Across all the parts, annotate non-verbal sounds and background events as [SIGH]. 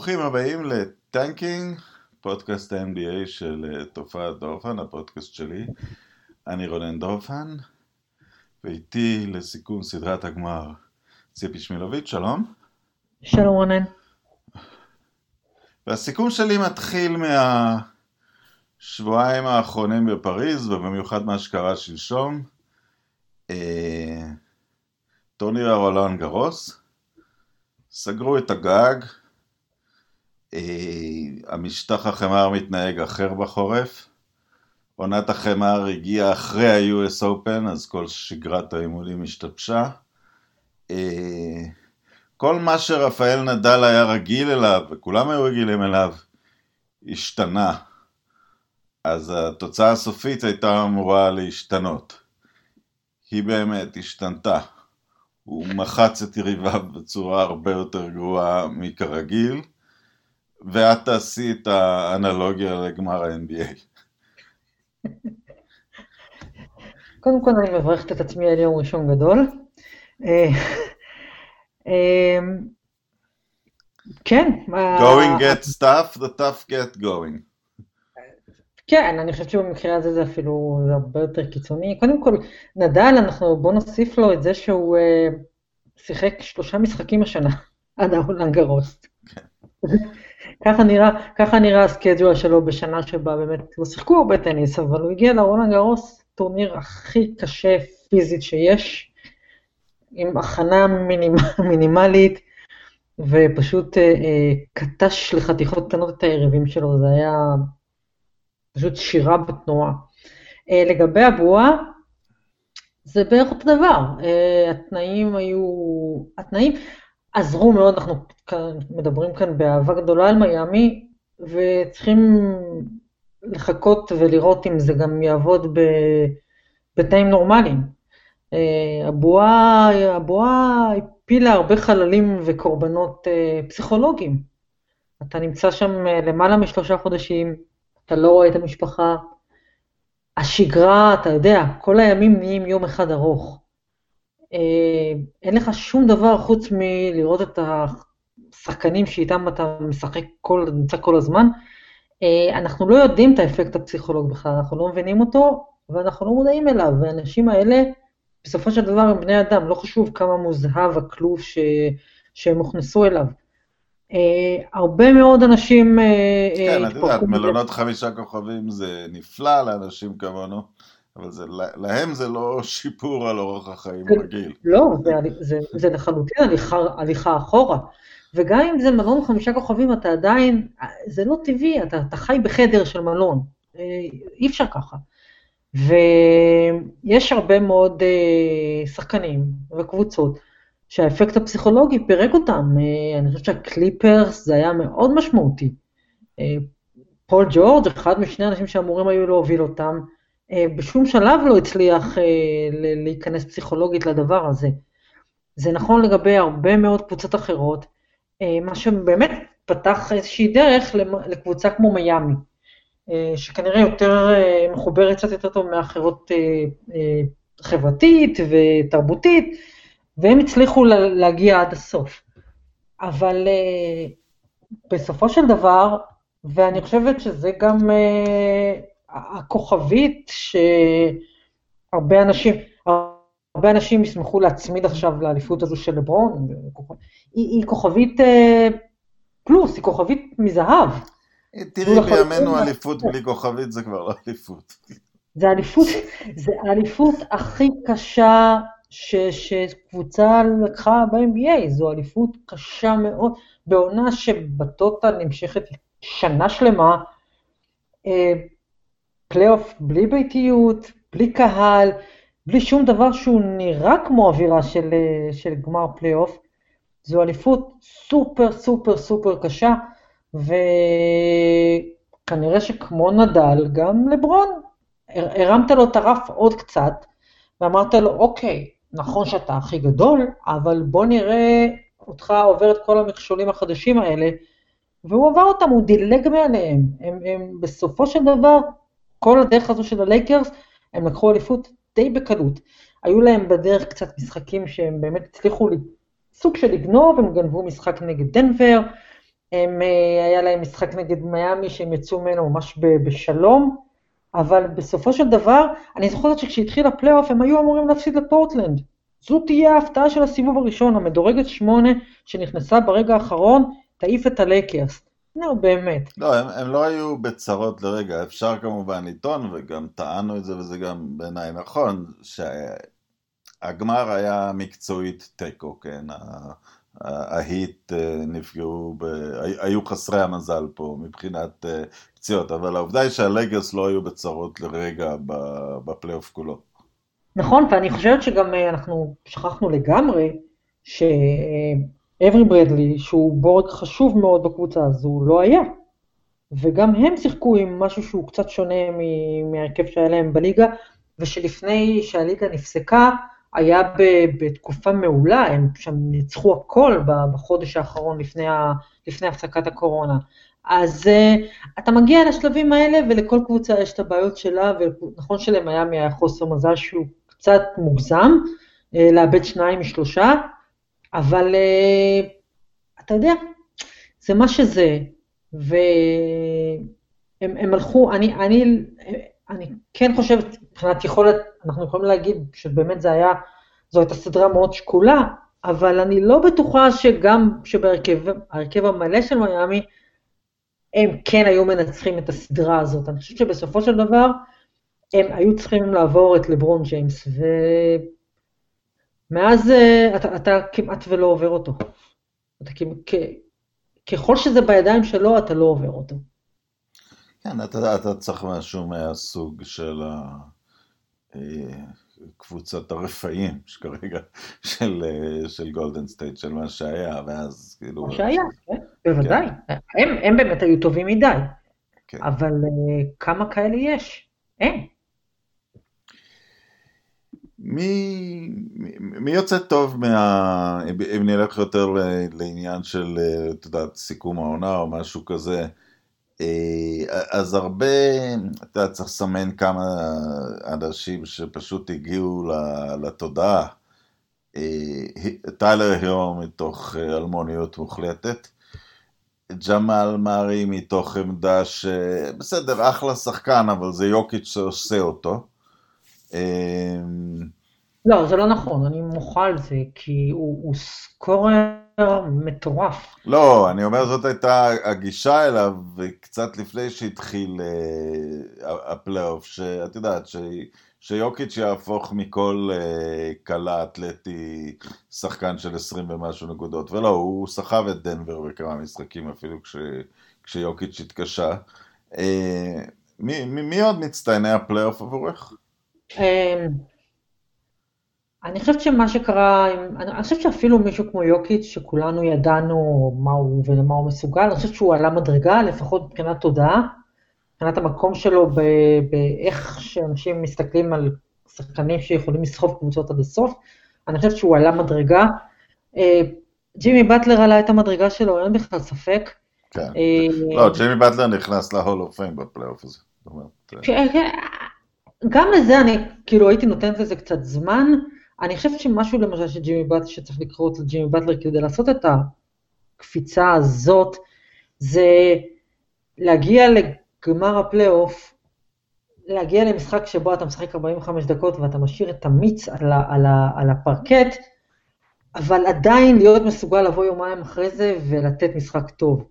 ברוכים הבאים לטנקינג, פודקאסט ה-NBA של אה, תופעת דורפן, הפודקאסט שלי. אני רונן דורפן, ואיתי לסיכום סדרת הגמר ציפי שמילוביץ', שלום. שלום רונן. והסיכום שלי מתחיל מהשבועיים האחרונים בפריז, ובמיוחד מה שקרה שלשום. אה, טורניר הרולן גרוס, סגרו את הגג, המשטח החמר מתנהג אחר בחורף, עונת החמר הגיעה אחרי ה-US Open, אז כל שגרת האימונים השתבשה. אה, כל מה שרפאל נדל היה רגיל אליו, וכולם היו רגילים אליו, השתנה. אז התוצאה הסופית הייתה אמורה להשתנות. היא באמת השתנתה. הוא מחץ את יריביו בצורה הרבה יותר גרועה מכרגיל, ואת תעשי את האנלוגיה לגמר ה-NBA. קודם כל אני מברכת את עצמי על יום ראשון גדול. אה, אה, כן. Going get stuff, the tough get going. כן, אני חושבת שבמקרה הזה זה אפילו זה הרבה יותר קיצוני. קודם כל, נדאל, אנחנו, בוא נוסיף לו את זה שהוא uh, שיחק שלושה משחקים השנה עד הרולאן גארוס. ככה נראה, ככה נראה ה schedule שלו בשנה שבה באמת לא שיחקו הרבה טניס, אבל הוא הגיע לרולאן גארוס, טורניר הכי קשה פיזית שיש, עם הכנה מינימ, [LAUGHS] מינימלית, ופשוט uh, uh, כתש לחתיכות קטנות את היריבים שלו, זה היה פשוט שירה בתנועה. Uh, לגבי הבועה, זה בערך אותו דבר. Uh, התנאים היו, התנאים עזרו מאוד, אנחנו מדברים כאן באהבה גדולה על מיאמי, וצריכים לחכות ולראות אם זה גם יעבוד ב, בתנאים נורמליים. הבועה, הבועה הפילה הרבה חללים וקורבנות uh, פסיכולוגיים. אתה נמצא שם למעלה משלושה חודשים, אתה לא רואה את המשפחה. השגרה, אתה יודע, כל הימים נהיים יום אחד ארוך. אה, אין לך שום דבר חוץ מלראות את השחקנים שאיתם אתה משחק כל, נמצא כל הזמן. אה, אנחנו לא יודעים את האפקט הפסיכולוג בכלל, אנחנו לא מבינים אותו, ואנחנו לא מודעים אליו, והאנשים האלה, בסופו של דבר הם בני אדם, לא חשוב כמה מוזהב הכלוב ש... שהם הוכנסו אליו. Uh, הרבה מאוד אנשים... Uh, כן, את יודעת, מלונות חמישה כוכבים זה נפלא לאנשים כמונו, אבל זה, להם זה לא שיפור על אורח החיים רגיל. לא, זה, זה, זה לחלוטין הליכה, הליכה אחורה. וגם אם זה מלון חמישה כוכבים, אתה עדיין, זה לא טבעי, אתה, אתה חי בחדר של מלון, uh, אי אפשר ככה. ויש הרבה מאוד uh, שחקנים וקבוצות שהאפקט הפסיכולוגי פירק אותם. אה, אני חושבת שהקליפרס זה היה מאוד משמעותי. אה, פול ג'ורג', אחד משני האנשים שאמורים היו להוביל אותם, אה, בשום שלב לא הצליח להיכנס פסיכולוגית לדבר הזה. זה נכון לגבי הרבה מאוד קבוצות אחרות, מה שבאמת פתח איזושהי דרך לקבוצה כמו מיאמי, שכנראה יותר מחוברת קצת יותר טוב מאחרות חברתית ותרבותית, והם הצליחו להגיע עד הסוף. אבל בסופו של דבר, ואני חושבת שזה גם הכוכבית שהרבה אנשים, הרבה אנשים ישמחו להצמיד עכשיו לאליפות הזו של לברון, היא, היא כוכבית uh, פלוס, היא כוכבית מזהב. תראי, בימינו אליפות בלי כוכבית זה כבר לא אליפות. זה אליפות, זה האליפות הכי קשה ש, שקבוצה לקחה ב-NBA, זו אליפות קשה מאוד, בעונה שב total נמשכת שנה שלמה, אה, פלייאוף בלי ביתיות, בלי קהל, בלי שום דבר שהוא נראה כמו אווירה של, אה, של גמר פלייאוף, זו אליפות סופר סופר סופר קשה, וכנראה שכמו נדל, גם לברון, הרמת לו את הרף עוד קצת, ואמרת לו, אוקיי, נכון שאתה הכי גדול, אבל בוא נראה אותך עובר את כל המכשולים החדשים האלה, והוא עבר אותם, הוא דילג מעליהם. הם, הם בסופו של דבר, כל הדרך הזו של הלייקרס, הם לקחו אליפות די בקלות. היו להם בדרך קצת משחקים שהם באמת הצליחו סוג של לגנוב, הם גנבו משחק נגד דנבר, הם, אה, היה להם משחק נגד מיאמי שהם יצאו ממנו ממש בשלום, אבל בסופו של דבר, אני זוכרת שכשהתחיל הפלייאוף הם היו אמורים להפסיד לפורטלנד. זו תהיה ההפתעה של הסיבוב הראשון, המדורגת שמונה שנכנסה ברגע האחרון, תעיף את הלייקרס. נו, באמת. לא, הם, הם לא היו בצרות לרגע, אפשר כמובן לטעון, וגם טענו את זה, וזה גם בעיניי נכון, שהגמר היה מקצועית תיקו, כן? ההיט אה, נפגעו, ב... היו חסרי המזל פה מבחינת אה, פציעות, אבל העובדה היא שהלגרס לא היו בצרות לרגע בפלייאוף כולו. נכון, ואני חושבת שגם אה, אנחנו שכחנו לגמרי שאברי ברדלי, שהוא בורג חשוב מאוד בקבוצה הזו, לא היה. וגם הם שיחקו עם משהו שהוא קצת שונה מההרכב שהיה להם בליגה, ושלפני שהליגה נפסקה, היה בתקופה מעולה, הם שם ניצחו הכל בחודש האחרון לפני, ה, לפני הפסקת הקורונה. אז uh, אתה מגיע לשלבים האלה ולכל קבוצה יש את הבעיות שלה, ונכון שלמיאמי היה חוסר מזל שהוא קצת מוגזם, uh, לאבד שניים משלושה, אבל uh, אתה יודע, זה מה שזה, והם הלכו, אני, אני, אני כן חושבת, מבחינת יכולת, אנחנו יכולים להגיד שבאמת זה היה, זו הייתה סדרה מאוד שקולה, אבל אני לא בטוחה שגם שבהרכב המלא של מיאמי, הם כן היו מנצחים את הסדרה הזאת. אני חושבת שבסופו של דבר, הם היו צריכים לעבור את לברון ג'יימס, ומאז אה, אתה, אתה כמעט ולא עובר אותו. אתה כ... ככל שזה בידיים שלו, אתה לא עובר אותו. כן, אתה, אתה צריך משהו מהסוג של אה, קבוצת הרפאים, שכרגע, של, אה, של גולדן סטייט, של מה שהיה, ואז כאילו... מה שהיה, כן, בוודאי. כן. הם, הם באמת היו טובים מדי, כן. אבל כמה כאלה יש? אין. מי, מי יוצא טוב מה... אם נלך יותר לעניין של, את יודעת, סיכום העונה או משהו כזה, אה, אז הרבה, אתה צריך לסמן כמה אנשים שפשוט הגיעו לתודעה. אה, טיילר הירו מתוך אה, אלמוניות מוחלטת, ג'מאל מארי מתוך עמדה שבסדר, אחלה שחקן, אבל זה יוקיץ' שעושה אותו. לא, זה לא נכון, אני מוחה על זה, כי הוא, הוא סקורר מטורף. לא, אני אומר, זאת הייתה הגישה אליו, וקצת לפני שהתחיל uh, הפלייאוף, שאת יודעת, ש... שיוקיץ' יהפוך מכל uh, קלה אתלטי שחקן של 20 ומשהו נקודות, ולא, הוא סחב את דנבר בכמה משחקים אפילו כש... כשיוקיץ' התקשה. Uh, מי, מי, מי עוד מצטייני הפלייאוף עבורך? Um, אני חושבת שמה שקרה, אני חושבת שאפילו מישהו כמו יוקיץ', שכולנו ידענו מה הוא ולמה הוא מסוגל, אני חושבת שהוא עלה מדרגה, לפחות מבחינת תודעה, מבחינת המקום שלו באיך שאנשים מסתכלים על שחקנים שיכולים לסחוב קבוצות עד הסוף, אני חושבת שהוא עלה מדרגה. אה, ג'ימי באטלר עלה את המדרגה שלו, אין בכלל ספק. כן, אה, לא, ג'ימי באטלר נכנס ל Hall of Fame בפלייאוף הזה. גם לזה אני, כאילו הייתי נותנת לזה קצת זמן. אני חושבת שמשהו למשל שג'ימי באטלר, שצריך לקרות לג'ימי באטלר כדי לעשות את הקפיצה הזאת, זה להגיע לגמר הפלייאוף, להגיע למשחק שבו אתה משחק 45 דקות ואתה משאיר את המיץ על, על, על הפרקט, אבל עדיין להיות מסוגל לבוא יומיים אחרי זה ולתת משחק טוב.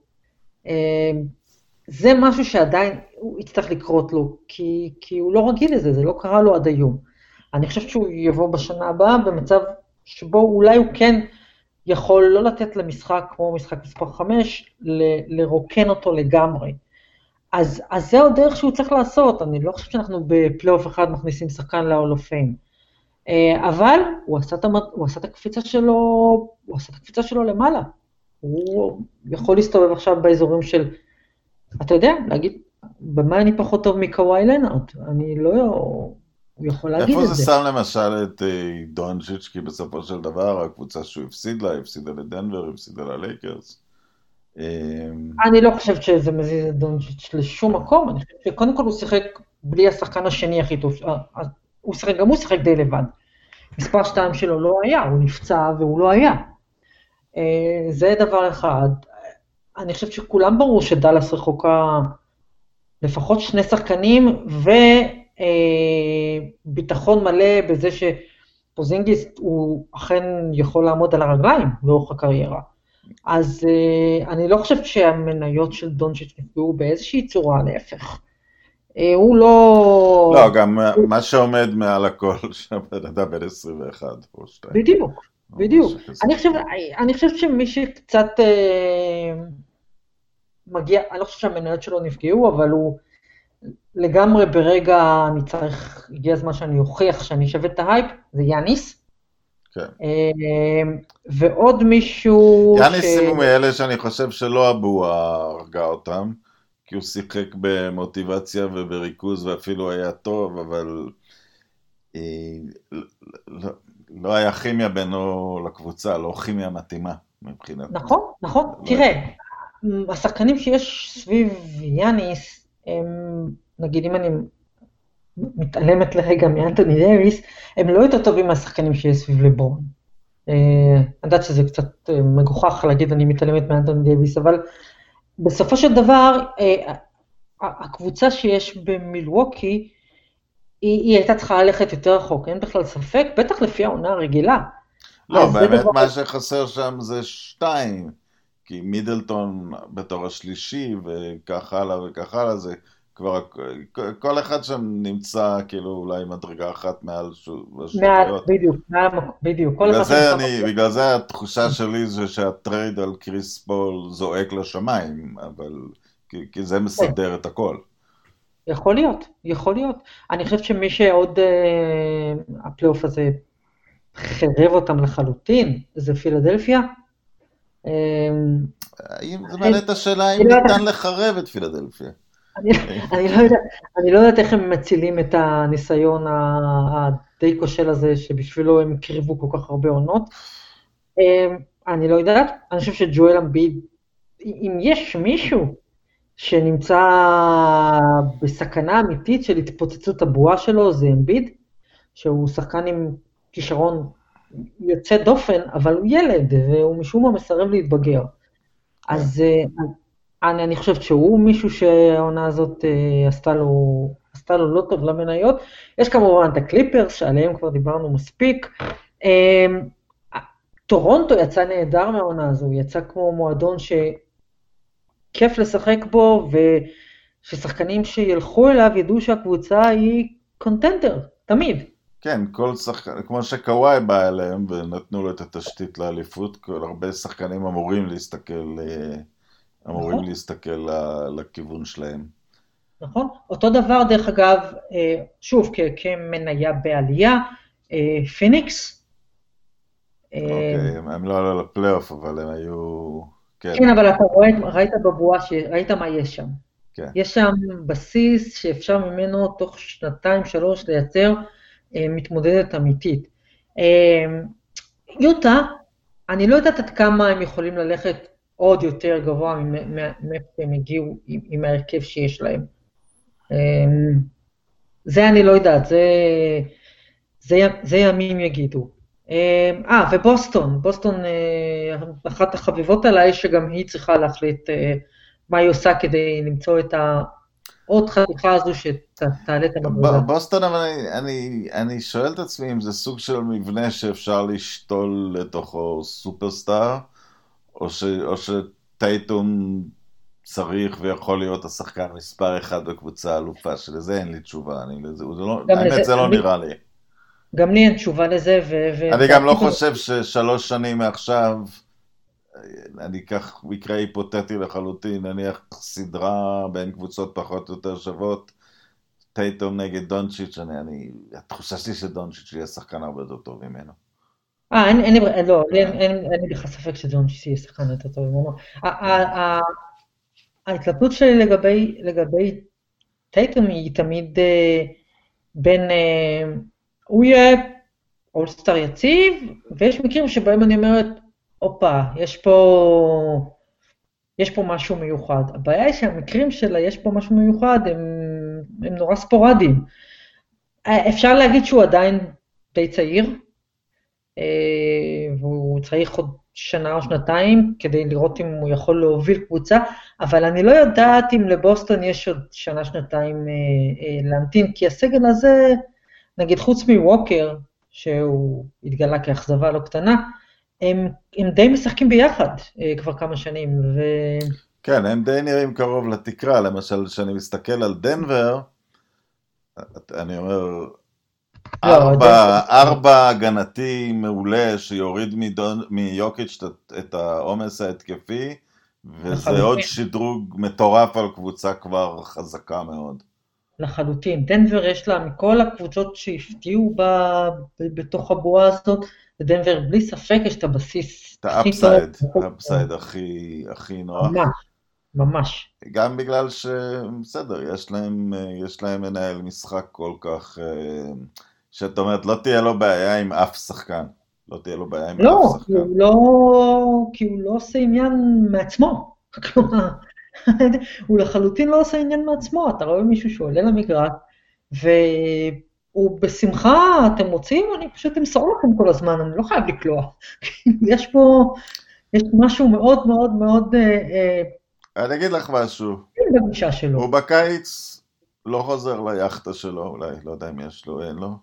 זה משהו שעדיין הוא יצטרך לקרות לו, כי, כי הוא לא רגיל לזה, זה לא קרה לו עד היום. אני חושבת שהוא יבוא בשנה הבאה במצב שבו אולי הוא כן יכול לא לתת למשחק כמו משחק מספר 5, ל- לרוקן אותו לגמרי. אז, אז זה עוד דרך שהוא צריך לעשות, אני לא חושבת שאנחנו בפלייאוף אחד מכניסים שחקן fame. אה, אבל הוא עשה, את. הוא עשה את הקפיצה שלו, הוא עשה את הקפיצה שלו למעלה. הוא יכול להסתובב עכשיו באזורים של, אתה יודע, להגיד, במה אני פחות טוב מקוואי לנארד? אני לא... הוא יכול להגיד את זה. איפה זה שם למשל את אה, דונג'יץ', כי בסופו של דבר הקבוצה שהוא הפסיד לה, הפסידה לדנבר, הפסידה ללייקרס. אמ, אני לא חושבת שזה מזיז את דונג'יץ' לשום מקום, אני חושבת שקודם כל הוא שיחק בלי השחקן השני הכי טוב, אה, אה, הוא שיחק, גם הוא שיחק די לבד. מספר 2 שלו לא היה, הוא נפצע והוא לא היה. זה דבר אחד. אני חושבת שכולם ברור שדאלאס רחוקה לפחות שני שחקנים, וביטחון מלא בזה שפוזינגיס הוא אכן יכול לעמוד על הרגליים לאורך הקריירה. אז uh, אני לא חושבת שהמניות של דונצ'יץ' נפגעו באיזושהי צורה, להפך. Uh, הוא לא... לא, גם הוא... מה שעומד מעל הכל, [LAUGHS] שהבן אדם בן 21 או 2. בדיוק, בדיוק. אני חושבת, אני חושבת שמי שקצת uh, מגיע, אני לא חושבת שהמניות שלו נפגעו, אבל הוא לגמרי ברגע, אני צריך, הגיע הזמן שאני אוכיח שאני שווה את ההייפ, זה יאניס. כן. אמ, ועוד מישהו... יאניס ש... הוא מאלה שאני חושב שלא אבואה הרגה אותם, כי הוא שיחק במוטיבציה ובריכוז ואפילו היה טוב, אבל אה, לא, לא היה כימיה בינו לקבוצה, לא כימיה מתאימה מבחינת... נכון, נכון. לא תראה, השחקנים שיש סביב יאניס, הם, נגיד אם אני מתעלמת לרגע מאנטוני דייוויס, הם לא יותר טובים מהשחקנים שיש סביב לברון. אה, אני יודעת שזה קצת אה, מגוחך להגיד אני מתעלמת מאנטוני דייוויס, אבל בסופו של דבר, אה, הקבוצה שיש במילווקי, היא, היא הייתה צריכה ללכת יותר רחוק, אין בכלל ספק, בטח לפי העונה הרגילה. לא, באמת דבר... מה שחסר שם זה שתיים, כי מידלטון בתור השלישי, וכך הלאה וכך הלאה, זה כבר, כל אחד שם נמצא כאילו אולי מדרגה אחת מעל השטויות. בדיוק, בדיוק. בגלל זה, אני, בגלל זה התחושה שלי זה שה trade על קריס פול זועק לשמיים, אבל... כי, כי זה מסדר את הכל. יכול להיות, יכול להיות. אני חושבת שמי שעוד, אה, הפלייאוף הזה חרב אותם לחלוטין, זה פילדלפיה. אה, האם זה מעלה את השאלה אם לא ניתן לחרב את פילדלפיה? אני לא יודעת, אני לא יודעת איך הם מצילים את הניסיון הדי כושל הזה, שבשבילו הם הקריבו כל כך הרבה עונות. אמ, אני לא יודעת, אני חושב שג'ואל אמביד, אם יש מישהו שנמצא בסכנה אמיתית של התפוצצות הבועה שלו, זה אמביד, שהוא שחקן עם כישרון יוצא דופן, אבל הוא ילד, והוא משום מה מסרב להתבגר. אז אה, אני, אני חושבת שהוא מישהו שהעונה הזאת אה, עשתה, לו, עשתה לו לא טוב למניות. יש כמובן את הקליפרס, שעליהם כבר דיברנו מספיק. אה, טורונטו יצא נהדר מהעונה הזו, יצא כמו מועדון שכיף לשחק בו, וששחקנים שילכו אליו ידעו שהקבוצה היא contender, תמיד. כן, כל שחקן, כמו שקוואי בא אליהם ונתנו לו את התשתית לאליפות, כל הרבה שחקנים אמורים להסתכל אה, אמורים נכון. להסתכל לכיוון שלהם. נכון. אותו דבר, דרך אגב, אה, שוב, כמניה בעלייה, אה, פיניקס. אוקיי, הם לא עלו לפלייאוף, אבל הם היו... כן, כן אבל אתה רואה, ראית בבועה, ראית מה יש שם. כן. יש שם בסיס שאפשר ממנו תוך שנתיים, שלוש, לייצר מתמודדת אמיתית. יוטה, אני לא יודעת עד כמה הם יכולים ללכת עוד יותר גבוה מאיפה שהם הגיעו עם ההרכב שיש להם. אמ, זה אני לא יודעת, זה, זה, זה ימים יגידו. אה, ובוסטון, בוסטון אה, אחת החביבות עליי, שגם היא צריכה להחליט אה, מה היא עושה כדי למצוא את העוד חתיכה הזו שתעלה את המדרגה. בוסטון, אבל אני, אני, אני שואל את עצמי אם זה סוג של מבנה שאפשר לשתול לתוכו סופרסטאר, או, ש, או שטייטום צריך ויכול להיות השחקן מספר אחד בקבוצה האלופה, שלזה אין לי תשובה, אני, זה, זה לא, האמת לזה, זה לא אני, נראה לי. גם לי אין תשובה לזה, ו... ו אני גם לא חושב ששלוש שנים מעכשיו, אני אקח מקרה היפותטי לחלוטין, נניח סדרה בין קבוצות פחות או יותר שוות, טייטום נגד דונצ'יץ', אני, אני, התחושה שלי שדונצ'יץ' יהיה שחקן הרבה יותר טוב ממנו. אה, אין, אין, לא, אין לי בכלל ספק שג'ון יהיה שחקן יותר טוב ממנו. ההתלבטות שלי לגבי, לגבי טייטום היא תמיד אה, בין, אה, הוא יהיה אולסטאר יציב, ויש מקרים שבהם אני אומרת, הופה, יש פה, יש פה משהו מיוחד. הבעיה היא שהמקרים של יש פה משהו מיוחד הם, הם נורא ספורדיים. אה, אפשר להגיד שהוא עדיין די צעיר, אה, והוא הוא צריך עוד שנה או שנתיים כדי לראות אם הוא יכול להוביל קבוצה, אבל אני לא יודעת אם לבוסטון יש עוד שנה-שנתיים אה, להמתין, כי הסגל הזה, נגיד חוץ מווקר, שהוא התגלה כאכזבה לא קטנה, הם, הם די משחקים ביחד אה, כבר כמה שנים. ו... כן, הם די נראים קרוב לתקרה, למשל, כשאני מסתכל על דנבר, אני אומר, לא, ארבע, ארבע הגנתי מעולה שיוריד מדון, מיוקיץ' את העומס ההתקפי, וזה עוד שדרוג מטורף על קבוצה כבר חזקה מאוד. לחלוטין. דנבר יש לה, מכל הקבוצות שהפתיעו בה, בתוך הבועה הזאת, לדנבר בלי ספק יש את הבסיס. את האפסייד, האפסייד הכי, הכי נוח. ממש, ממש. גם בגלל שבסדר, יש להם, יש להם מנהל משחק כל כך, שאת אומרת, לא תהיה לו בעיה עם אף שחקן. לא תהיה לו בעיה עם לא, אף שחקן. לא, כי הוא לא עושה עניין מעצמו. [LAUGHS] כלומר, הוא לחלוטין לא עושה עניין מעצמו, אתה רואה מישהו שעולה למגרש, והוא בשמחה, אתם רוצים, אני פשוט אמסור לכם כל הזמן, אני לא חייב לקלוע. [LAUGHS] יש פה, יש משהו מאוד מאוד מאוד... אה, אה, אני אגיד לך משהו. בגישה שלו. הוא בקיץ לא חוזר ליאכטה שלו, אולי, לא יודע אם יש לו, אין לו.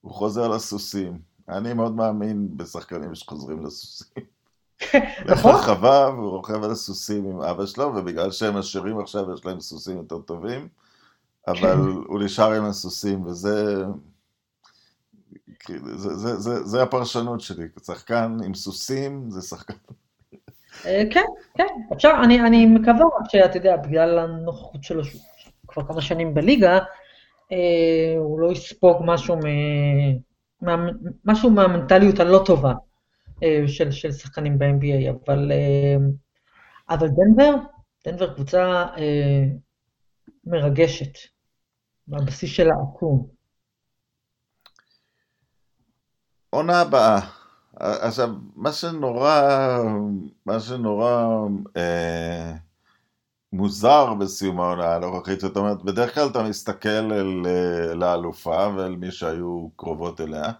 הוא חוזר לסוסים. אני מאוד מאמין בשחקנים שחוזרים לסוסים. [LAUGHS] נכון. לחווה, והוא רוכב על הסוסים עם אבא שלו, ובגלל שהם עשירים עכשיו יש להם סוסים יותר טובים, אבל כן. הוא נשאר עם הסוסים, וזה... זה, זה, זה, זה הפרשנות שלי, שחקן עם סוסים זה שחקן. אה, כן, כן, אפשר, אני, אני מקווה שאתה יודע, בגלל הנוכחות שלו כבר כמה שנים בליגה, אה, הוא לא יספוג משהו, מ, מה, משהו מהמנטליות הלא טובה אה, של, של שחקנים ב-NBA, אבל, אה, אבל דנבר, דנבר קבוצה אה, מרגשת, בבסיס של העקום. עונה הבאה. עכשיו, מה שנורא, מה שנורא אה, מוזר בסיום העונה הנוכחית, זאת אומרת, בדרך כלל אתה מסתכל אל, אל האלופה ואל מי שהיו קרובות אליה,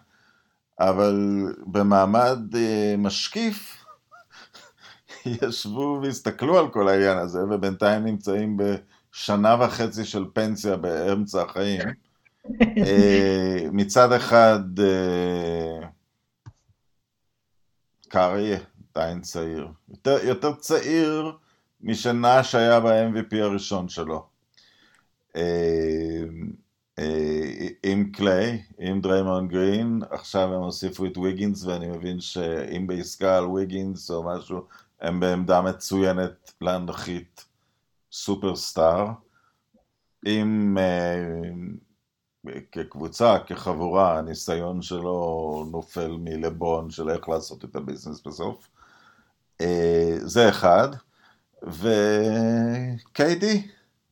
אבל במעמד אה, משקיף [LAUGHS] ישבו והסתכלו על כל העניין הזה, ובינתיים נמצאים בשנה וחצי של פנסיה באמצע החיים. אה, מצד אחד, אה, קארי עדיין צעיר, יותר, יותר צעיר משנאש היה ב-MVP הראשון שלו. אה, עם קליי, עם דריימון גרין, עכשיו הם הוסיפו את ויגינס ואני מבין שאם בעסקה על ויגינס או משהו, הם בעמדה מצוינת להנחית סופרסטאר. אם uh, כקבוצה, כחבורה, הניסיון שלו נופל מלבון של איך לעשות את הביזנס בסוף. Uh, זה אחד. וקיידי,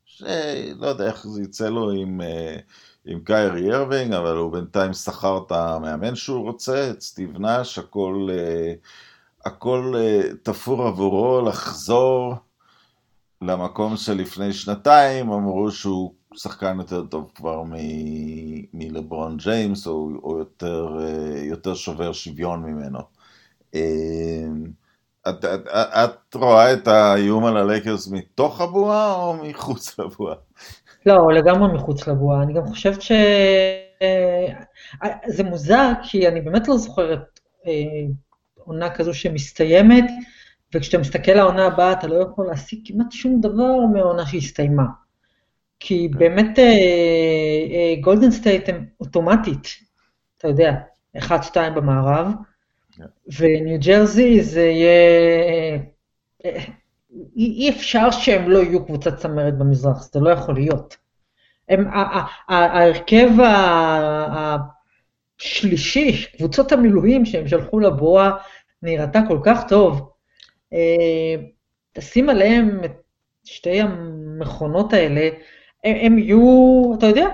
שלא יודע איך זה יצא לו עם, אה, עם קיירי ארווינג, אבל הוא בינתיים שכר את המאמן שהוא רוצה, את סטיב נאש, הכל, אה, הכל אה, תפור עבורו לחזור למקום שלפני שנתיים, אמרו שהוא שחקן יותר טוב כבר מ- מלברון ג'יימס, או, או יותר, יותר שובר שוויון ממנו. את, את, את רואה את האיום על הלייקרס מתוך הבועה או מחוץ לבועה? לא, לגמרי מחוץ לבועה. אני גם חושבת ש... זה מוזר, כי אני באמת לא זוכרת אה, עונה כזו שמסתיימת, וכשאתה מסתכל על העונה הבאה, אתה לא יכול להשיג כמעט שום דבר מהעונה שהסתיימה. כי כן. באמת אה, אה, גולדן סטייט הם אוטומטית, אתה יודע, 1-2 במערב, וניו ג'רזי זה יהיה... אי אפשר שהם לא יהיו קבוצת צמרת במזרח, זה לא יכול להיות. הם, ההרכב השלישי, קבוצות המילואים שהם שלחו לבועה, נראתה כל כך טוב. אה, תשים עליהם את שתי המכונות האלה, הם, הם יהיו, אתה יודע,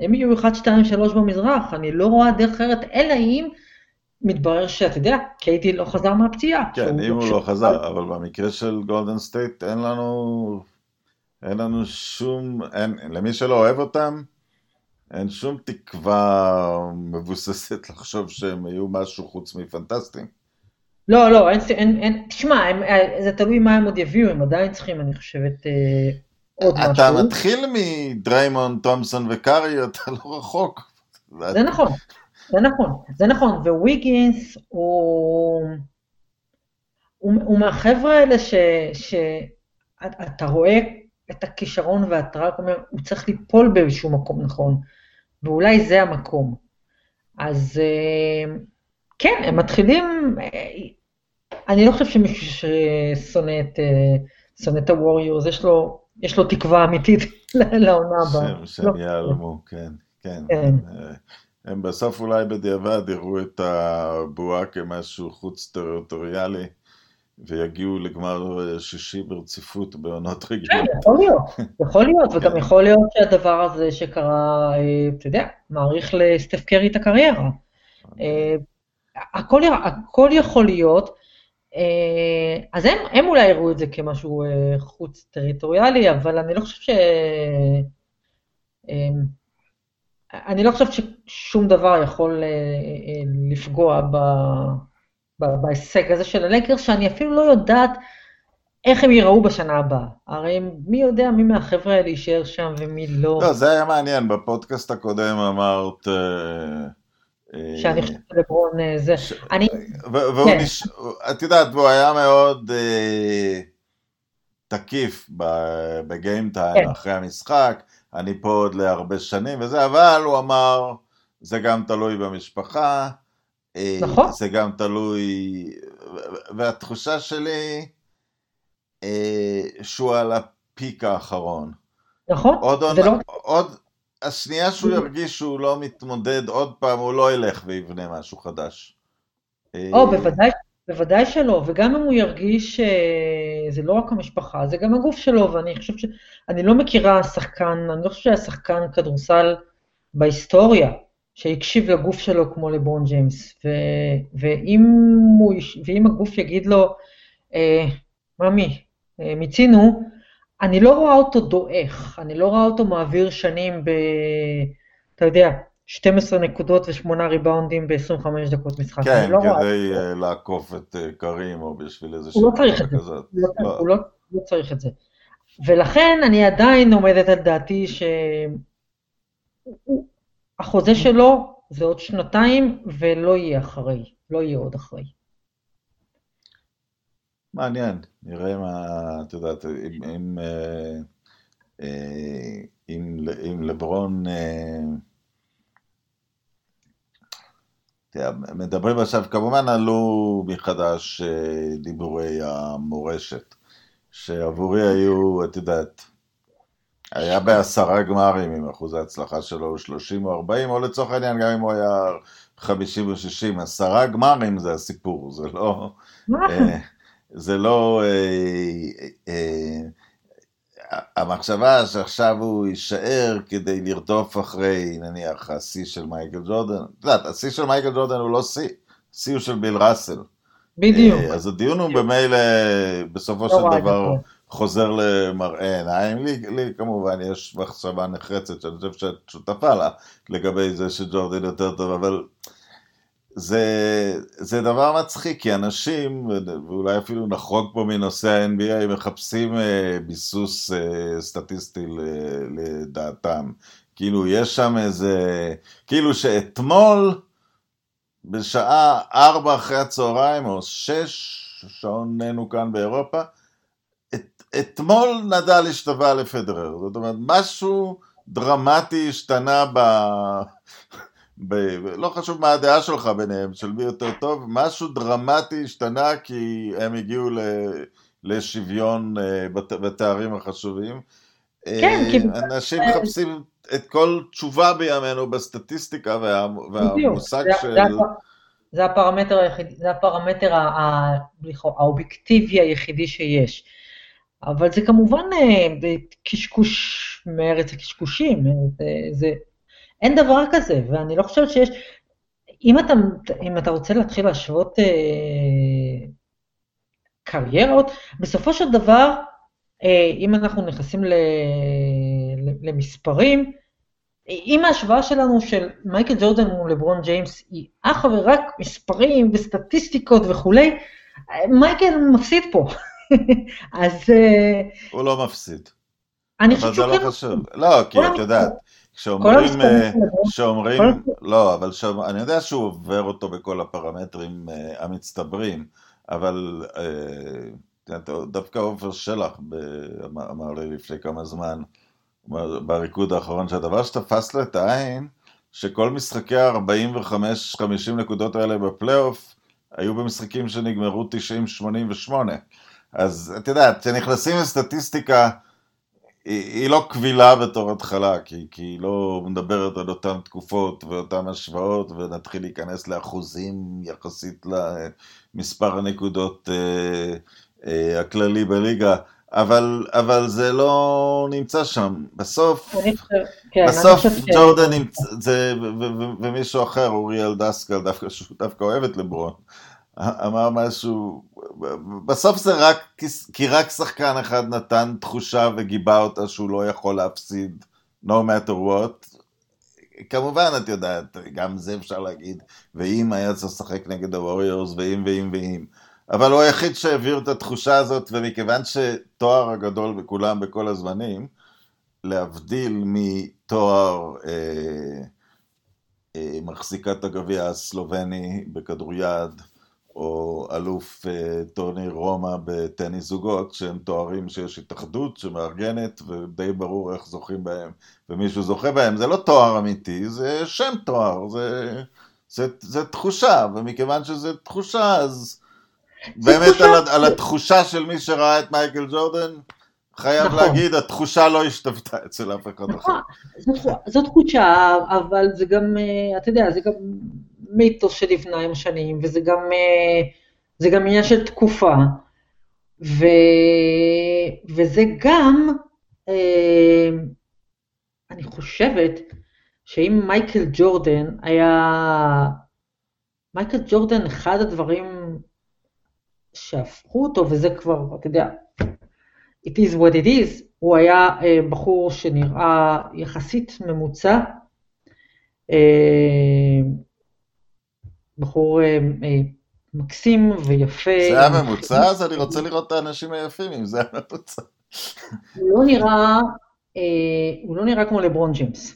הם יהיו 1, 2, 3 במזרח, אני לא רואה דרך אחרת, אלא אם מתברר שאתה יודע, קיידי לא חזר מהפציעה. כן, אם הוא לא חזר, אבל במקרה של גולדן סטייט אין לנו, אין לנו שום, אין, למי שלא אוהב אותם, אין שום תקווה מבוססת לחשוב שהם יהיו משהו חוץ מפנטסטיים. לא, לא, אין, אין, אין תשמע, הם, זה תלוי מה הם עוד יביאו, הם עדיין צריכים, אני חושבת, אה, עוד אתה משהו. אתה מתחיל מדריימון, תומסון וקארי, אתה לא רחוק. זה נכון, זה נכון, זה נכון, וויגינס הוא, הוא, הוא מהחבר'ה האלה שאתה רואה את הכישרון ואתה רק אומר, הוא צריך ליפול באיזשהו מקום נכון, ואולי זה המקום. אז אה, כן, הם מתחילים, אה, אני לא חושב שמישהו ששונא את, אה, שונא את הווריורס, יש לו, יש לו תקווה אמיתית [LAUGHS] לעונה הבאה. שהם, שהם לא. ייעלמו, כן, כן. כן. הם בסוף אולי בדיעבד יראו את הבועה כמשהו חוץ טריטוריאלי, ויגיעו לגמר שישי ברציפות בעונות כן, רגילות. יכול להיות, יכול להיות, וגם כן. יכול להיות שהדבר הזה שקרה, אה, אתה יודע, מעריך לסטף קרי את הקריירה. הכל, הכל יכול להיות, אה, אז הם, הם אולי יראו את זה כמשהו אה, חוץ טריטוריאלי, אבל אני לא חושב ש... אה, אני לא חושבת ששום דבר יכול לפגוע ב, בהישג הזה של הלקר, שאני אפילו לא יודעת איך הם ייראו בשנה הבאה. הרי מי יודע מי מהחבר'ה האלה יישאר שם ומי לא. לא, זה היה מעניין, בפודקאסט הקודם אמרת... אה, אה, שאני חושבת שלברון אה, זה. ש- אני, והוא כן. נש... את יודעת, והוא היה מאוד אה, תקיף ב- בגיים טיים כן. אחרי המשחק, אני פה עוד להרבה שנים וזה, אבל הוא אמר, זה גם תלוי במשפחה, אה, נכון. זה גם תלוי, והתחושה שלי אה, שהוא על הפיק האחרון. נכון? עוד זה עונה, לא, עוד, השנייה שהוא ירגיש שהוא לא מתמודד עוד פעם, הוא לא ילך ויבנה משהו חדש. או, אה, בוודאי, בוודאי שלא, וגם אם הוא ירגיש שזה לא רק המשפחה, זה גם הגוף שלו, ואני חושבת ש... אני לא מכירה שחקן, אני לא חושבת שהיה שחקן כדורסל בהיסטוריה שהקשיב לגוף שלו כמו לברון ג'יימס, ו... ואם, הוא... ואם הגוף יגיד לו, אה, ממי, אה, מיצינו, אני לא רואה אותו דועך, אני לא רואה אותו מעביר שנים ב... אתה יודע, 12 נקודות ושמונה ריבאונדים ב-25 דקות משחק. כן, לא רואה כדי אותו. אה, לעקוף את אה, קרים או בשביל איזה הוא לא צריך את זה. לא, לא. הוא לא, לא צריך את זה. ולכן אני עדיין עומדת על דעתי שהחוזה שלו זה עוד שנתיים ולא יהיה אחרי, לא יהיה עוד אחרי. מעניין, נראה מה, את יודעת, אם, אם, אה, אה, אם, אם לברון, אה, מדברים עכשיו, כמובן עלו מחדש דיבורי המורשת, שעבורי היו, את יודעת, היה בעשרה גמרים עם אחוז ההצלחה שלו הוא 30 או 40, או לצורך העניין גם אם הוא היה 50 או 60, עשרה גמרים זה הסיפור, זה לא... אה, זה לא... אה, אה, המחשבה שעכשיו הוא יישאר כדי לרדוף אחרי, נניח, השיא של מייקל ג'ורדן, את יודעת, השיא של מייקל ג'ורדן הוא לא שיא, השיא הוא של ביל ראסל. בדיוק. אה, אז הדיון הוא במילא, בסופו לא של את דבר. חוזר למראה עיניים. לי, לי כמובן יש מחשבה נחרצת שאני חושב שאת שותפה לה, לגבי זה שג'ורדן יותר טוב, אבל זה, זה דבר מצחיק, כי אנשים, ואולי אפילו נחרוג פה מנושא ה-NBA, מחפשים אה, ביסוס אה, סטטיסטי ל- לדעתם. כאילו, יש שם איזה, כאילו שאתמול, בשעה ארבע אחרי הצהריים, או שש, שעוננו כאן באירופה, את, אתמול נדל השתווה לפדרר. זאת אומרת, משהו דרמטי השתנה ב... ב... לא חשוב מה הדעה שלך ביניהם, של מי יותר טוב, משהו דרמטי השתנה כי הם הגיעו ל... לשוויון אה, בת... בתארים החשובים. כן, אה, כי- אנשים מחפשים את כל תשובה בימינו בסטטיסטיקה וה... והמושג זה- של... זה הפ- זה הפרמטר היחיד, זה הפרמטר ה- האובייקטיבי היחידי שיש. אבל זה כמובן אה, קשקוש מארץ הקשקושים, אה, זה, זה, אין דבר כזה, ואני לא חושבת שיש, אם אתה, אם אתה רוצה להתחיל להשוות אה, קריירות, בסופו של דבר, אה, אם אנחנו נכנסים ל, ל, למספרים, אם ההשוואה שלנו של מייקל ג'ורדן מול לברון ג'יימס היא אך ורק מספרים וסטטיסטיקות וכולי, מייקל מפסיד פה. [LAUGHS] אז... אה, הוא לא מפסיד. אני חושבת שהוא כן... חשוב. לא, כי את יודעת, כשאומרים, אה, כשאומרים, לא, אבל אני יודע שהוא עובר אותו בכל הפרמטרים אה, המצטברים, אבל דווקא עופר שלח אמר לי לפני כמה זמן, בריקוד האחרון, שהדבר שתפס לו את העין, שכל משחקי ה-45-50 נקודות האלה בפלייאוף, היו במשחקים שנגמרו 90-88. אז את יודעת, כשנכנסים לסטטיסטיקה, היא, היא לא קבילה בתור התחלה, כי, כי היא לא מדברת על אותן תקופות ואותן השוואות, ונתחיל להיכנס לאחוזים יחסית למספר הנקודות אה, אה, הכללי בליגה. אבל, אבל זה לא נמצא שם. בסוף, כן, בסוף ג'ורדן נמצא, זה, ו, ו, ומישהו אחר, אוריאל דסקל, דווקא, שהוא דווקא אוהב את לברון, אמר משהו, בסוף זה רק, כי רק שחקן אחד נתן תחושה וגיבה אותה שהוא לא יכול להפסיד, no matter what. כמובן, את יודעת, גם זה אפשר להגיד, ואם היה צריך לשחק נגד הווריורס, ואם ואם ואם. אבל הוא היחיד שהעביר את התחושה הזאת, ומכיוון שתואר הגדול בכולם בכל הזמנים, להבדיל מתואר אה, אה, מחזיקת הגביע הסלובני בכדוריד, או אלוף אה, טורניר רומא בטניס זוגות, שהם תוארים שיש התאחדות שמארגנת ודי ברור איך זוכים בהם, ומישהו זוכה בהם, זה לא תואר אמיתי, זה שם תואר, זה, זה, זה תחושה, ומכיוון שזה תחושה, אז באמת על, על התחושה של מי שראה את מייקל ג'ורדן, חייב נכון. להגיד, התחושה לא השתוותה אצל אף אחד אחר. נכון, זו תחושה, אבל זה גם, אה, אתה יודע, זה גם מיתוס שנבנה עם השנים, וזה גם, אה, זה גם עניין של תקופה. ו, וזה גם, אה, אני חושבת, שאם מייקל ג'ורדן היה, מייקל ג'ורדן, אחד הדברים שהפכו אותו, וזה כבר, אתה יודע, it is what it is, הוא היה אה, בחור שנראה יחסית ממוצע, אה, בחור אה, אה, מקסים ויפה. זה היה ממוצע? אז אני רוצה לראות את האנשים היפים, אם זה היה ממוצע. הוא לא נראה, אה, הוא לא נראה כמו לברון ג'ימס.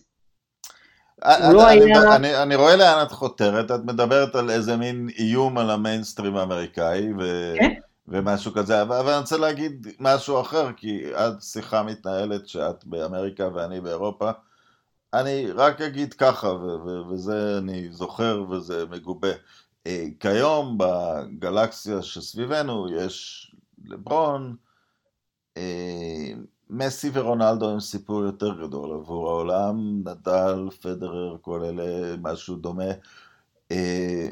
לא אני, היה... אני, אני רואה לאן את חותרת, את מדברת על איזה מין איום על המיינסטרים האמריקאי ו... כן? ומשהו כזה, אבל אני רוצה להגיד משהו אחר, כי את שיחה מתנהלת שאת באמריקה ואני באירופה. אני רק אגיד ככה, ו- ו- וזה אני זוכר וזה מגובה. אה, כיום בגלקסיה שסביבנו יש לברון, אה, מסי ורונלדו הם סיפור יותר גדול עבור העולם, נדל, פדרר, כל אלה, משהו דומה. אה,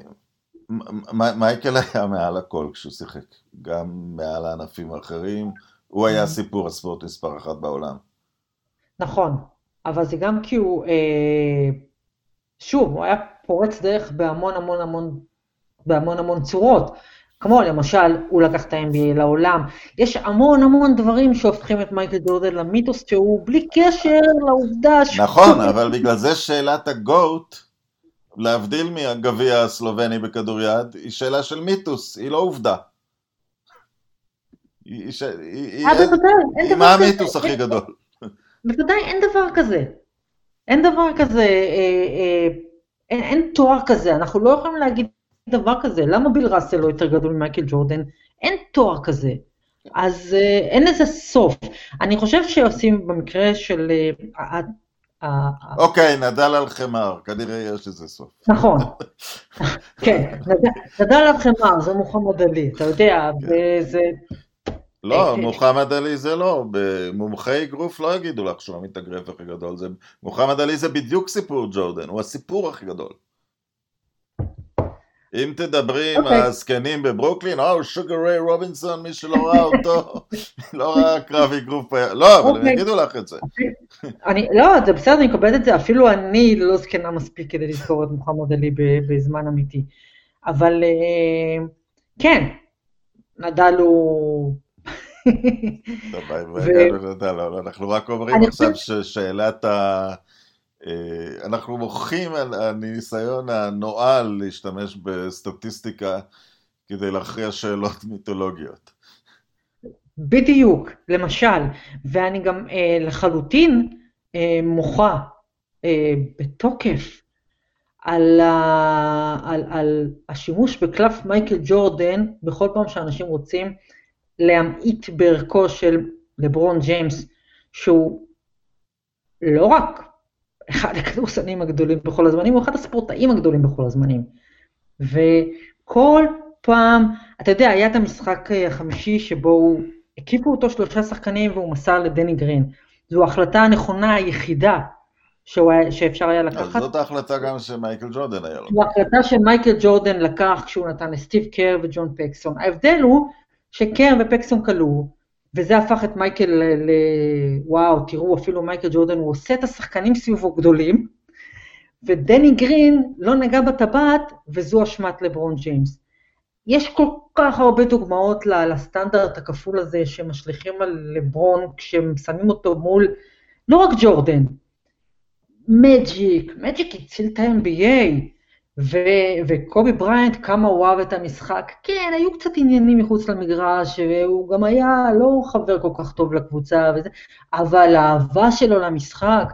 מייקל היה מעל הכל כשהוא שיחק, גם מעל הענפים האחרים, הוא היה mm-hmm. סיפור הספורט מספר אחת בעולם. נכון, אבל זה גם כי הוא, אה, שוב, הוא היה פורץ דרך בהמון המון המון, בהמון המון צורות. כמו למשל, הוא לקח את ה-NBA לעולם. יש המון המון דברים שהופכים את מייקל ג'ורדן למיתוס שהוא בלי קשר לעובדה ש... נכון, אבל בגלל זה שאלת הגוט, להבדיל מהגביע הסלובני בכדוריד, היא שאלה של מיתוס, היא לא עובדה. היא. היא, אה, היא, מה המיתוס הכי גדול? בוודאי אין דבר כזה. אין דבר כזה, אה, אה, אין, אין תואר כזה, אנחנו לא יכולים להגיד דבר כזה, למה ביל ראסל לא יותר גדול ממייקל ג'ורדן? אין תואר כזה. אז אה, אין לזה סוף. אני חושב שעושים במקרה של... אה, אוקיי, נדל על חמר, כנראה יש לזה סוף. נכון, [LAUGHS] כן, נדל על חמר, זה מוחמד עלי, אתה יודע, כן. זה... לא, [LAUGHS] מוחמד עלי זה לא, במומחי אגרוף לא יגידו לך שהוא המתאגרף הכי גדול, מוחמד עלי זה בדיוק סיפור ג'ורדן, הוא הסיפור הכי גדול. אם תדברי עם אוקיי. הזקנים בברוקלין, או שוגר ריי רובינסון, מי שלא ראה אותו, [LAUGHS] לא ראה קרב אגרוף, לא, אבל הם אוקיי. יגידו לך את זה. [LAUGHS] אני, לא, זה בסדר, אני מקבלת את זה, אפילו אני לא זקנה מספיק כדי לזכור את מוחמד עלי בזמן אמיתי. אבל אה, כן, נדל הוא... לא, אנחנו רק אומרים עכשיו ששאלת אה, אנחנו מוחים על הניסיון הנואל להשתמש בסטטיסטיקה כדי להכריע שאלות מיתולוגיות. בדיוק, למשל, ואני גם אה, לחלוטין אה, מוחה אה, בתוקף על, ה, על, על השימוש בקלף מייקל ג'ורדן בכל פעם שאנשים רוצים להמעיט בערכו של לברון ג'יימס, שהוא לא רק אחד הכדורסנים הגדולים בכל הזמנים, הוא אחד הספורטאים הגדולים בכל הזמנים. וכל פעם, אתה יודע, היה את המשחק החמישי שבו הוא, הקיפו אותו שלושה שחקנים והוא מסר לדני גרין. זו ההחלטה הנכונה היחידה היה, שאפשר היה לקחת. זאת ההחלטה גם שמייקל ג'ורדן היה לו. זו ההחלטה שמייקל ג'ורדן לקח כשהוא נתן לסטיב קר וג'ון פקסון. ההבדל הוא שקר ופקסון קלעו, וזה הפך את מייקל ל... וואו, תראו, אפילו מייקל ג'ורדן, הוא עושה את השחקנים סביבו גדולים, ודני גרין לא נגע בטבעת, וזו אשמת לברון ג'יימס. יש כל כך הרבה דוגמאות לסטנדרט הכפול הזה שמשליכים על לברון כשהם שמים אותו מול, לא רק ג'ורדן, מג'יק, מג'יק הציל את ה-NBA, וקובי בריינט, כמה הוא אהב את המשחק. כן, היו קצת עניינים מחוץ למגרש, והוא גם היה לא חבר כל כך טוב לקבוצה וזה, אבל האהבה שלו למשחק,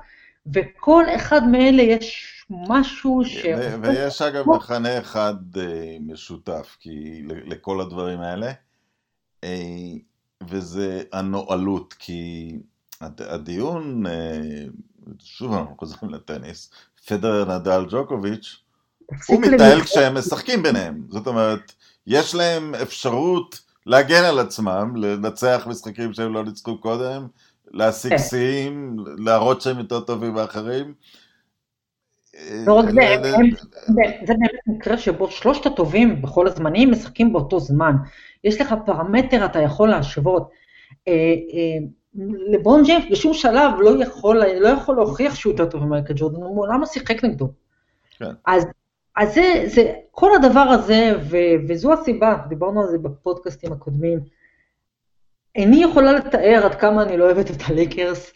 וכל אחד מאלה יש משהו ש... ויש אגב מכנה אחד אה, משותף כי לכל הדברים האלה, אה, וזה הנואלות, כי הדיון, אה, שוב אנחנו חוזרים לטניס, פדר נדל ג'וקוביץ', הוא מתנהל כשהם משחקים ביניהם. זאת אומרת, יש להם אפשרות להגן על עצמם, לנצח משחקים שהם לא ניצחו קודם, להשיג כן. שיאים, להראות שהם יותר טובים מאחרים. לא רק זה, זה באמת מקרה שבו שלושת הטובים בכל הזמנים משחקים באותו זמן. יש לך פרמטר, אתה יכול להשוות. אה, אה, לברון ג'יימס בשום שלב לא יכול, לא יכול להוכיח שהוא יותר טוב ממייקל ג'ורדן, הוא מעולם לא שיחק נגדו. כן. אז אז זה, זה, כל הדבר הזה, ו, וזו הסיבה, דיברנו על זה בפודקאסטים הקודמים, איני יכולה לתאר עד כמה אני לא אוהבת את הלייקרס,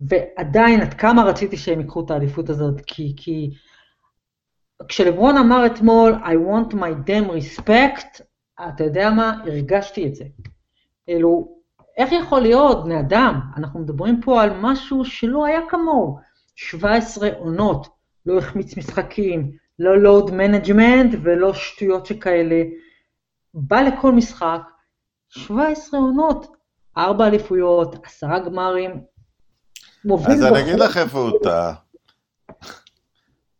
ועדיין עד כמה רציתי שהם ייקחו את האליפות הזאת, כי, כי כשלברון אמר אתמול, I want my damn respect, אתה יודע מה? הרגשתי את זה. כאילו, איך יכול להיות, בני אדם, אנחנו מדברים פה על משהו שלא היה כמוהו, 17 עונות, לא החמיץ משחקים, לא load management ולא שטויות שכאלה. בא לכל משחק, 17 עונות, 4 אליפויות, 10 גמרים. אז אני אגיד לך איפה הוא טעה.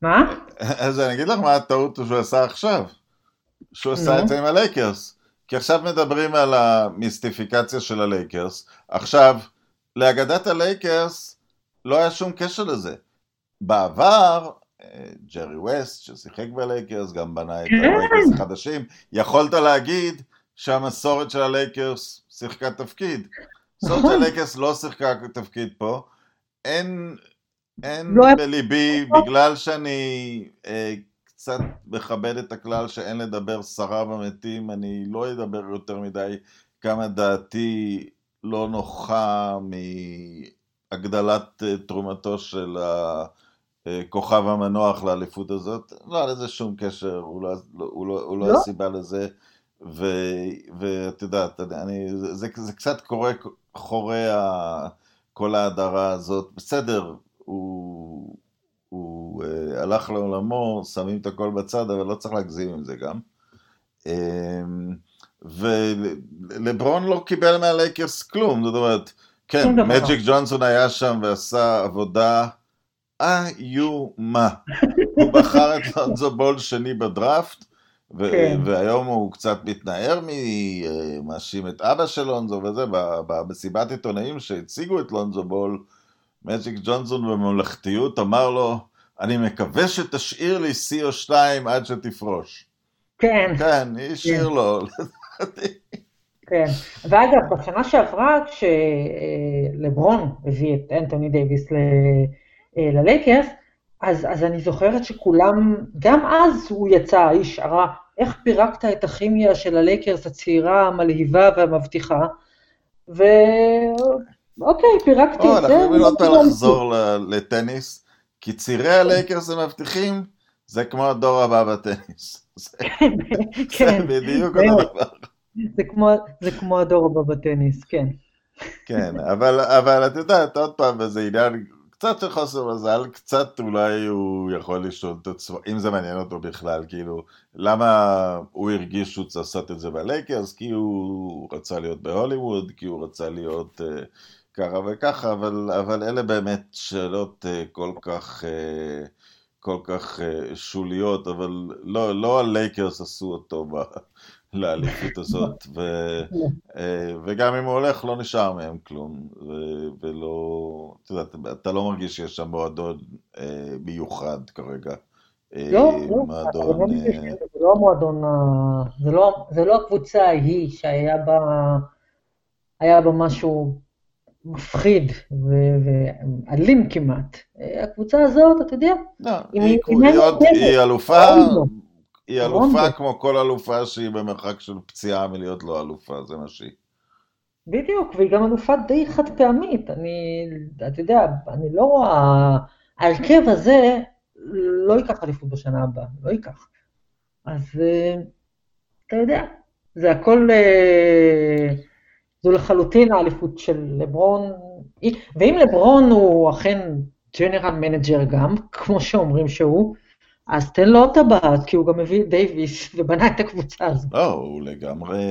מה? אז אני אגיד לך מה הטעות שהוא עשה עכשיו. שהוא עשה את זה עם הלייקרס. כי עכשיו מדברים על המיסטיפיקציה של הלייקרס. עכשיו, לאגדת הלייקרס לא היה שום קשר לזה. בעבר, ג'רי ווסט, ששיחק בלייקרס, גם בנה את כן. הלייקרס החדשים, יכולת להגיד שהמסורת של הלייקרס שיחקה תפקיד. מסורת של נכון. הלייקרס לא שיחקה תפקיד פה. אין, אין לא בליבי, בגלל שאני אה, קצת מכבד את הכלל שאין לדבר סרה במתים, אני לא אדבר יותר מדי כמה דעתי לא נוחה מהגדלת אה, תרומתו של ה... כוכב המנוח לאליפות הזאת, לא היה לזה שום קשר, הוא לא, הוא לא, הוא לא, לא? הסיבה לזה, ואת יודעת, אני, זה, זה קצת קורה, חורה כל ההדרה הזאת, בסדר, הוא, הוא uh, הלך לעולמו, שמים את הכל בצד, אבל לא צריך להגזים עם זה גם. Um, ולברון לא קיבל מהלייקרס כלום, זאת אומרת, כן, מג'יק ג'ונסון היה שם ועשה עבודה איומה. הוא בחר את לונזו בול שני בדראפט, ו- כן. והיום הוא קצת מתנער מאשים את אבא של לונזו וזה, במסיבת עיתונאים שהציגו את לונזו בול, מג'יק ג'ונסון בממלכתיות אמר לו, אני מקווה שתשאיר לי שיא או שתיים עד שתפרוש. כן. כן, השאיר כן. לו. כן, ואגב, בשנה שעברה כשלברון הביא את אנטוני דייוויס אה, ללייקרס, אז, אז אני זוכרת שכולם, גם אז הוא יצא, האיש הרע, איך פירקת את הכימיה של הלייקרס הצעירה, המלהיבה והמבטיחה, ואוקיי, פירקתי את זה. אנחנו יכולים עוד פעם לחזור לטניס, כי צעירי הלייקרס הם מבטיחים, זה כמו הדור הבא בטניס. [LAUGHS] [LAUGHS] זה, כן, זה בדיוק. אותו דבר. זה כמו, זה כמו הדור הבא בטניס, כן. כן, אבל, אבל את יודעת, עוד פעם, וזה עניין קצת של חוסר מזל, קצת אולי הוא יכול לשאול את עצמו, אם זה מעניין אותו בכלל, כאילו, למה הוא הרגיש שהוא צריך לעשות את זה בלייקרס? כי הוא רצה להיות בהוליווד, כי הוא רצה להיות uh, ככה וככה, אבל, אבל אלה באמת שאלות uh, כל כך... Uh, כל כך uh, שוליות, אבל לא, לא הלייקרס עשו אותו ב, לאליפות הזאת, ו, אה, וגם אם הוא הולך, לא נשאר מהם כלום, ו- ולא, אתה יודע, אתה לא מרגיש שיש שם מועדון אה, מיוחד כרגע. אה, לא, לא, אתה מועדון, לא אה, זה לא המועדון, לא, זה לא הקבוצה ההיא שהיה בה, היה בה משהו מפחיד ואלים כמעט. הקבוצה הזאת, אתה יודע, לא, היא, אלופה, רונדו. היא רונדו. אלופה כמו כל אלופה שהיא במרחק של פציעה מלהיות לא אלופה, זה מה שהיא. בדיוק, והיא גם אלופה די חד פעמית. אני, אתה יודע, אני לא רואה, ההרכב הזה לא ייקח אליפות בשנה הבאה, לא ייקח. אז אה, אתה יודע, זה הכל, אה, זו לחלוטין האליפות של לברון, ואם לברון הוא אכן general manager גם, כמו שאומרים שהוא, אז תן לו את ה bad, כי הוא גם הביא את דייוויס ובנה את הקבוצה הזאת. לא, הוא לגמרי,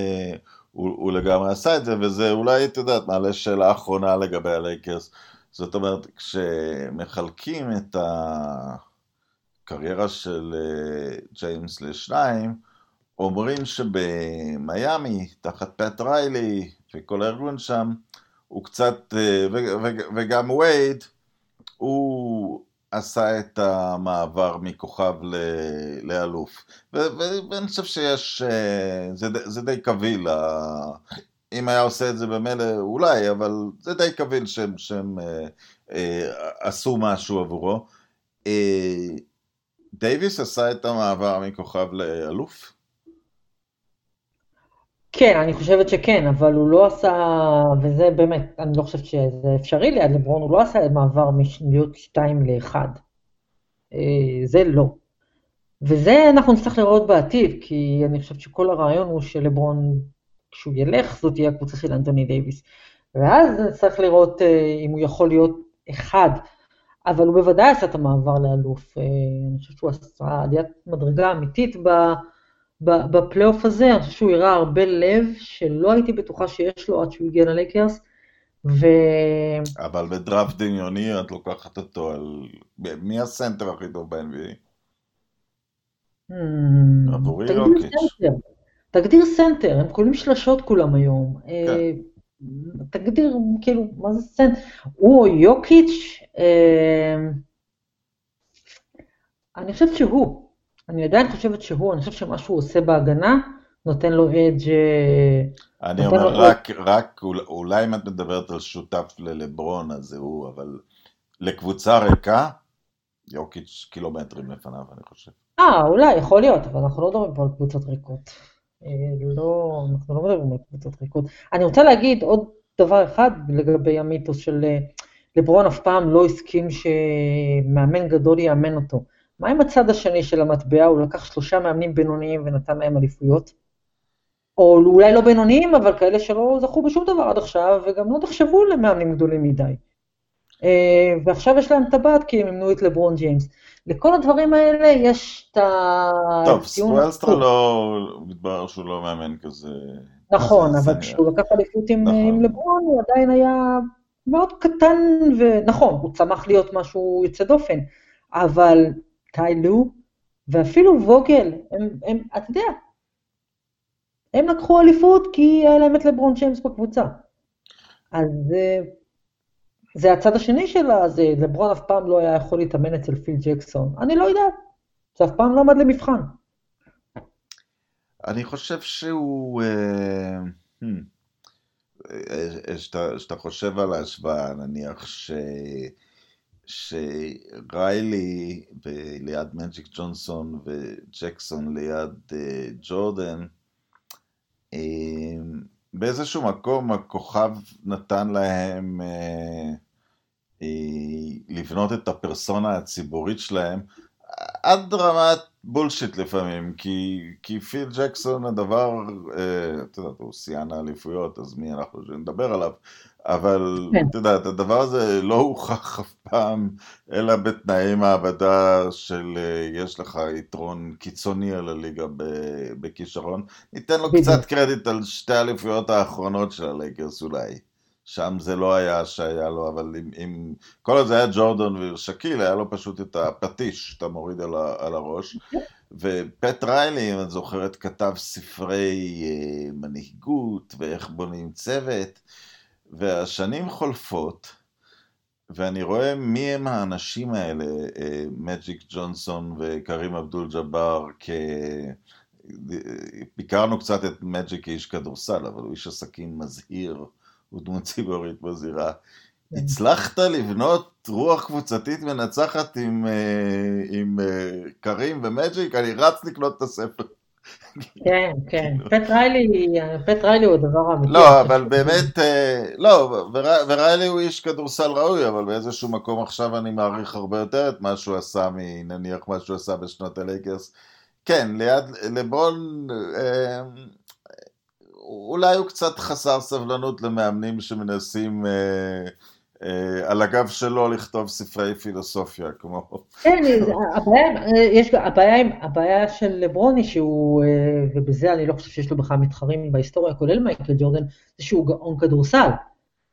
הוא, הוא לגמרי עשה את זה, וזה אולי, את יודעת, מעלה שאלה אחרונה לגבי הלייקרס. זאת אומרת, כשמחלקים את הקריירה של אה, ג'יימס לשניים, אומרים שבמיאמי, תחת פט ריילי וכל הארגון שם, הוא קצת, אה, וגם וייד, הוא עשה את המעבר מכוכב ל- לאלוף. ו- ו- ואני חושב שיש, אה, זה, זה די קביל, אם היה עושה את זה במילא אולי, אבל זה די קביל שהם, שהם אה, אה, עשו משהו עבורו. אה, דייוויס עשה את המעבר מכוכב לאלוף? כן, אני חושבת שכן, אבל הוא לא עשה, וזה באמת, אני לא חושבת שזה אפשרי ליד לברון, הוא לא עשה מעבר מלהיות 2 ל-1. זה לא. וזה אנחנו נצטרך לראות בעתיד, כי אני חושבת שכל הרעיון הוא שלברון, כשהוא ילך, זאת תהיה הקבוצה של אנטוני דייוויס. ואז נצטרך לראות אה, אם הוא יכול להיות אחד, אבל הוא בוודאי עשה את המעבר לאלוף. אה, אני חושבת שהוא עשה עליית מדרגה אמיתית ב... בפלייאוף הזה, אני חושבת שהוא הראה הרבה לב שלא הייתי בטוחה שיש לו עד שהוא הגיע ללייקרס, ו... אבל בדראפט דמיוני את לוקחת אותו על... מי הסנטר הכי טוב ב-NBA? Hmm, עבורי יוקיץ'. תגדיר סנטר, הם קולעים שלשות כולם היום. כן. אה, תגדיר, כאילו, מה זה סנטר? הוא או יוקיץ', אה, אני חושבת שהוא. אני עדיין חושבת שהוא, אני חושבת שמה שהוא עושה בהגנה נותן לו edge אני אומר לו- רק, רק אול- אולי אם את מדברת על שותף ללברון אז זה הוא, אבל לקבוצה ריקה, יוקיץ' קילומטרים לפניו אני חושב. אה, אולי, יכול להיות, אבל אנחנו לא מדברים פה על קבוצות ריקות. אה, לא, אנחנו לא מדברים על קבוצות ריקות. אני רוצה להגיד עוד דבר אחד לגבי המיתוס של אה, לברון אף פעם לא הסכים שמאמן גדול יאמן אותו. מה עם הצד השני של המטבע? הוא לקח שלושה מאמנים בינוניים ונתן להם אליפויות. או אולי לא בינוניים, אבל כאלה שלא זכו בשום דבר עד עכשיו, וגם לא נחשבו למאמנים גדולים מדי. אה, ועכשיו יש להם טבעת כי הם אימנו את לברון ג'יימס. לכל הדברים האלה יש את ה... טוב, הפוך. לא, מתברר שהוא לא מאמן כזה. נכון, אבל. כשהוא לקח אליפות נכון. עם לברון, הוא עדיין היה מאוד קטן, ונכון, הוא צמח להיות משהו יוצא דופן, אבל טיילו, ואפילו ווגל, הם, הם, אתה יודע, הם לקחו אליפות כי היה להם את לברון ג'יימס בקבוצה. אז אה, זה הצד השני שלה, זה לברון אף פעם לא היה יכול להתאמן אצל פיל ג'קסון. אני לא יודעת, זה אף פעם לא עמד למבחן. אני חושב שהוא... אה, hmm, אה, חושב על ההשוואה, נניח ש... שריילי ליד מג'יק ג'ונסון וג'קסון ליד אה, ג'ורדן, אה, באיזשהו מקום הכוכב נתן להם אה, לבנות את הפרסונה הציבורית שלהם. עד רמת בולשיט לפעמים, כי, כי פיל ג'קסון הדבר, אתה יודע, הוא שיאן האליפויות, אז מי אנחנו שנדבר עליו, אבל כן. אתה יודע, הדבר הזה לא הוכח אף פעם, אלא בתנאי מעבדה של אה, יש לך יתרון קיצוני על הליגה בכישרון. ניתן לו קצת קרדיט על שתי האליפויות האחרונות של הלייקרס אולי. שם זה לא היה שהיה לו, אבל אם, אם כל עוד זה היה ג'ורדון ושקיל, היה לו פשוט את הפטיש שאתה מוריד על, ה, על הראש. ופט ריילי, אם את זוכרת, כתב ספרי אה, מנהיגות ואיך בונים צוות, והשנים חולפות, ואני רואה מי הם האנשים האלה, אה, מג'יק ג'ונסון וקרים אבדול ג'אבר, כ... ביקרנו קצת את מג'יק כאיש כדורסל, אבל הוא איש עסקים מזהיר. הוא דמות ציבורית בזירה. כן. הצלחת לבנות רוח קבוצתית מנצחת עם, אה, עם אה, קרים ומג'יק? אני רץ לקנות את הספר. כן, כן. פט ריילי, הוא הדבר האמיתי. לא, אבל באמת, אה, לא, וריילי הוא איש כדורסל ראוי, אבל באיזשהו מקום עכשיו אני מעריך הרבה יותר את מה שהוא עשה מנניח מה שהוא עשה בשנות הלייקרס. כן, ליד, לברון, אולי הוא קצת חסר סבלנות למאמנים שמנסים אה, אה, על הגב שלו לכתוב ספרי פילוסופיה, כמו... כן, הבעיה, יש, הבעיה, הבעיה של לברוני שהוא, אה, ובזה אני לא חושב שיש לו בכלל מתחרים בהיסטוריה, כולל מייקל ג'ורדן, זה שהוא גאון כדורסל,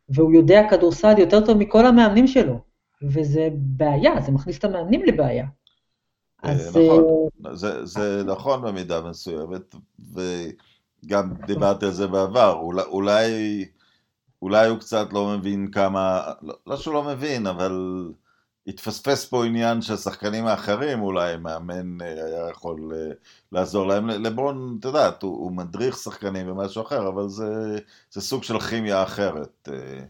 והוא יודע כדורסל יותר טוב מכל המאמנים שלו, וזה בעיה, זה מכניס את המאמנים לבעיה. אה, אז... נכון, זה, זה נכון במידה מסוימת, ו... גם דיברתי על זה בעבר, אולי, אולי, הוא קצת לא מבין כמה, לא, לא שהוא לא מבין, אבל התפספס פה עניין שהשחקנים האחרים, אולי מאמן אה, היה יכול אה, לעזור להם. לברון, את יודעת, הוא, הוא מדריך שחקנים ומשהו אחר, אבל זה, זה סוג של כימיה אחרת, אה,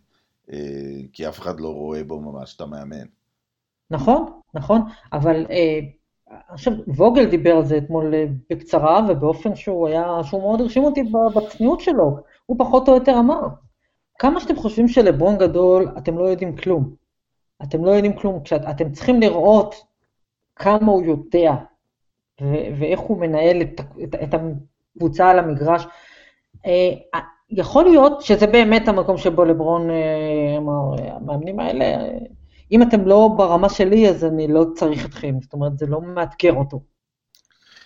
כי אף אחד לא רואה בו ממש את המאמן. נכון, נכון, אבל עכשיו, ווגל דיבר על זה אתמול בקצרה, ובאופן שהוא היה, שהוא מאוד הרשים אותי בצניעות שלו. הוא פחות או יותר אמר, כמה שאתם חושבים שלברון גדול, אתם לא יודעים כלום. אתם לא יודעים כלום, כשאתם צריכים לראות כמה הוא יודע, ו- ואיך הוא מנהל את, את, את הקבוצה על המגרש. אה, יכול להיות שזה באמת המקום שבו לברון אה, אמר, המאמנים האלה, אם אתם לא ברמה שלי, אז אני לא צריך אתכם, זאת אומרת, זה לא מאתגר אותו.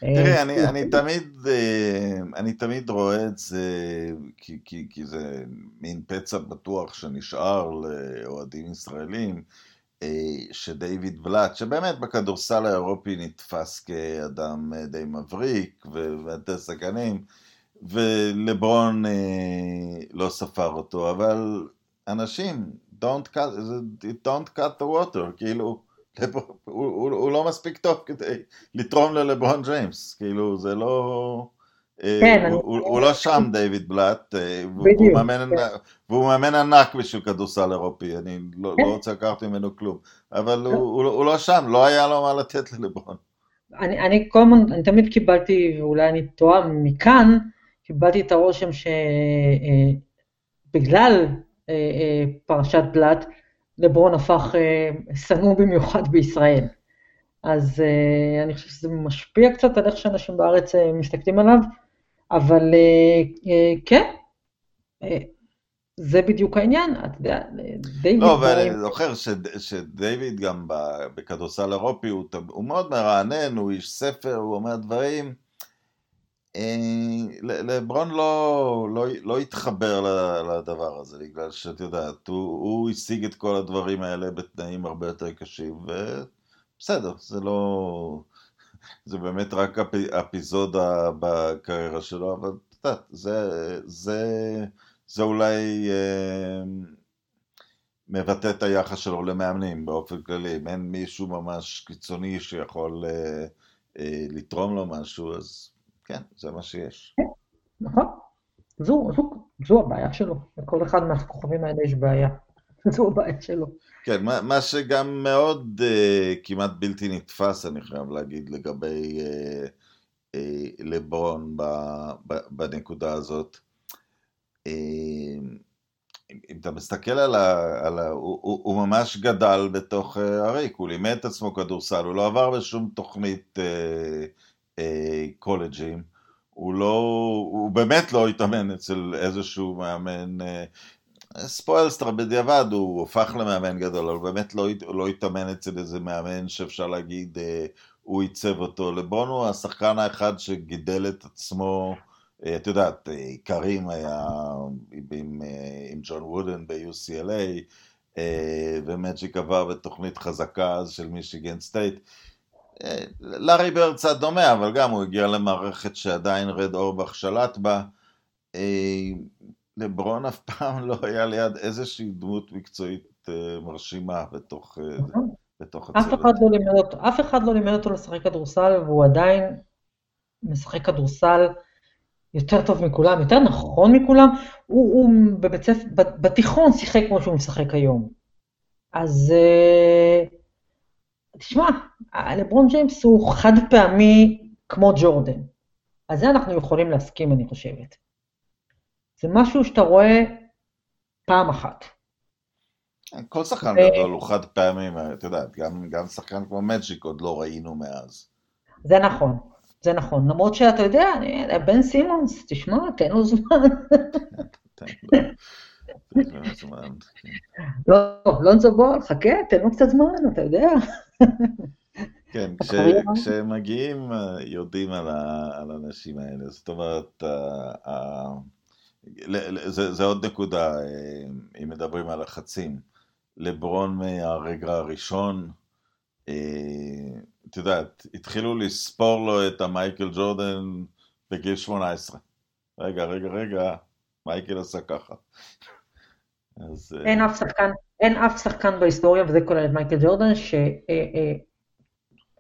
תראי, אה, אני, אני, תמיד, אה, אני תמיד רואה את זה, כי, כי, כי זה מין פצע בטוח שנשאר לאוהדים ישראלים, אה, שדייוויד בלאט, שבאמת בכדורסל האירופי נתפס כאדם די מבריק ומטה סכנים, ולברון לא ספר אותו, אבל אנשים, don't cut, don't cut the water, כאילו, הוא, הוא, הוא לא מספיק טוב כדי לתרום ללברון ג'יימס, כאילו, זה לא... אה, כן, הוא, הוא, הוא לא שם דיוויד בלאט, אה, והוא מאמן, כן. והוא מאמן ענק בשביל כדורסל אירופי, אני לא, כן. לא רוצה לקחת ממנו כלום, אבל הוא, הוא, הוא לא שם, לא היה לו מה לתת ללברון. אני, אני כל הזמן, אני תמיד קיבלתי, ואולי אני טועה מכאן, קיבלתי את הרושם שבגלל אה, פרשת בלאט, לברון הפך אה, שנוא במיוחד בישראל. אז אני חושב שזה משפיע קצת על איך שאנשים בארץ מסתכלים עליו, אבל כן, זה בדיוק העניין, אתה יודע, דיוויד... לא, אבל אני זוכר שדיוויד גם בכדורסל אירופי הוא מאוד מרענן, הוא איש ספר, הוא אומר דברים אה, לברון לא, לא, לא התחבר לדבר הזה, בגלל שאת יודעת, הוא, הוא השיג את כל הדברים האלה בתנאים הרבה יותר קשים, ובסדר, זה לא... זה באמת רק אפיזודה בקריירה שלו, אבל את יודעת, זה, זה, זה אולי אה, מבטא את היחס שלו למאמנים באופן כללי, אם אין מישהו ממש קיצוני שיכול אה, אה, לתרום לו משהו, אז כן, זה מה שיש. כן, נכון. זו, זו, זו הבעיה שלו. לכל אחד מהכוכבים האלה יש בעיה. [LAUGHS] זו הבעיה שלו. כן, מה, מה שגם מאוד uh, כמעט בלתי נתפס, אני חייב להגיד, לגבי uh, uh, לברון ב, ב, בנקודה הזאת. Uh, אם אתה מסתכל על ה... על ה הוא, הוא, הוא ממש גדל בתוך הריק, הוא לימד את עצמו כדורסל, הוא לא עבר בשום תוכנית אה, קולג'ים, הוא לא, הוא באמת לא התאמן אצל איזשהו מאמן, אה, ספוילסטר בדיעבד, הוא הפך למאמן גדול, אבל באמת לא, לא התאמן אצל איזה מאמן שאפשר להגיד, אה, הוא עיצב אותו. לברון הוא השחקן האחד שגידל את עצמו, אה, את יודעת, קרים היה עם, עם ג'ון וודן ב-UCLA, ומג'יק עבר בתוכנית חזקה אז של מישיגן סטייט. לארי ברד קצת דומה, אבל גם הוא הגיע למערכת שעדיין רד אאורבך שלט בה. לברון אף פעם לא היה ליד איזושהי דמות מקצועית מרשימה בתוך, נכון. בתוך הצוות. אף אחד לא לימד אותו, אף אחד לא לימד אותו לשחק כדורסל, והוא עדיין משחק כדורסל יותר טוב מכולם, יותר נכון מכולם. הוא, הוא בבית ספר, בתיכון שיחק כמו שהוא משחק היום. אז uh, תשמע, לברון ג'יימס הוא חד פעמי כמו ג'ורדן. על זה אנחנו יכולים להסכים, אני חושבת. זה משהו שאתה רואה פעם אחת. כל שחקן גדול הוא חד פעמי, את יודעת, גם, גם שחקן כמו מג'יק עוד לא ראינו מאז. זה נכון, זה נכון. למרות שאתה יודע, בן סימונס, תשמע, תן לו זמן. תן לו זמן. לא, לונזו בול, חכה, תן לו קצת זמן, אתה יודע. [LAUGHS] כן, כשהם מגיעים יודעים על האנשים האלה, זאת אומרת, זה עוד נקודה, אה, אם מדברים על לחצים. לברון מהרגע הראשון, אה, את יודעת, התחילו לספור לו את המייקל ג'ורדן בגיל 18. רגע, רגע, רגע, מייקל עשה ככה. [LAUGHS] אז... אה, אין אף שחקן, אין אף שחקן בהיסטוריה, וזה כולל את מייקל ג'ורדן,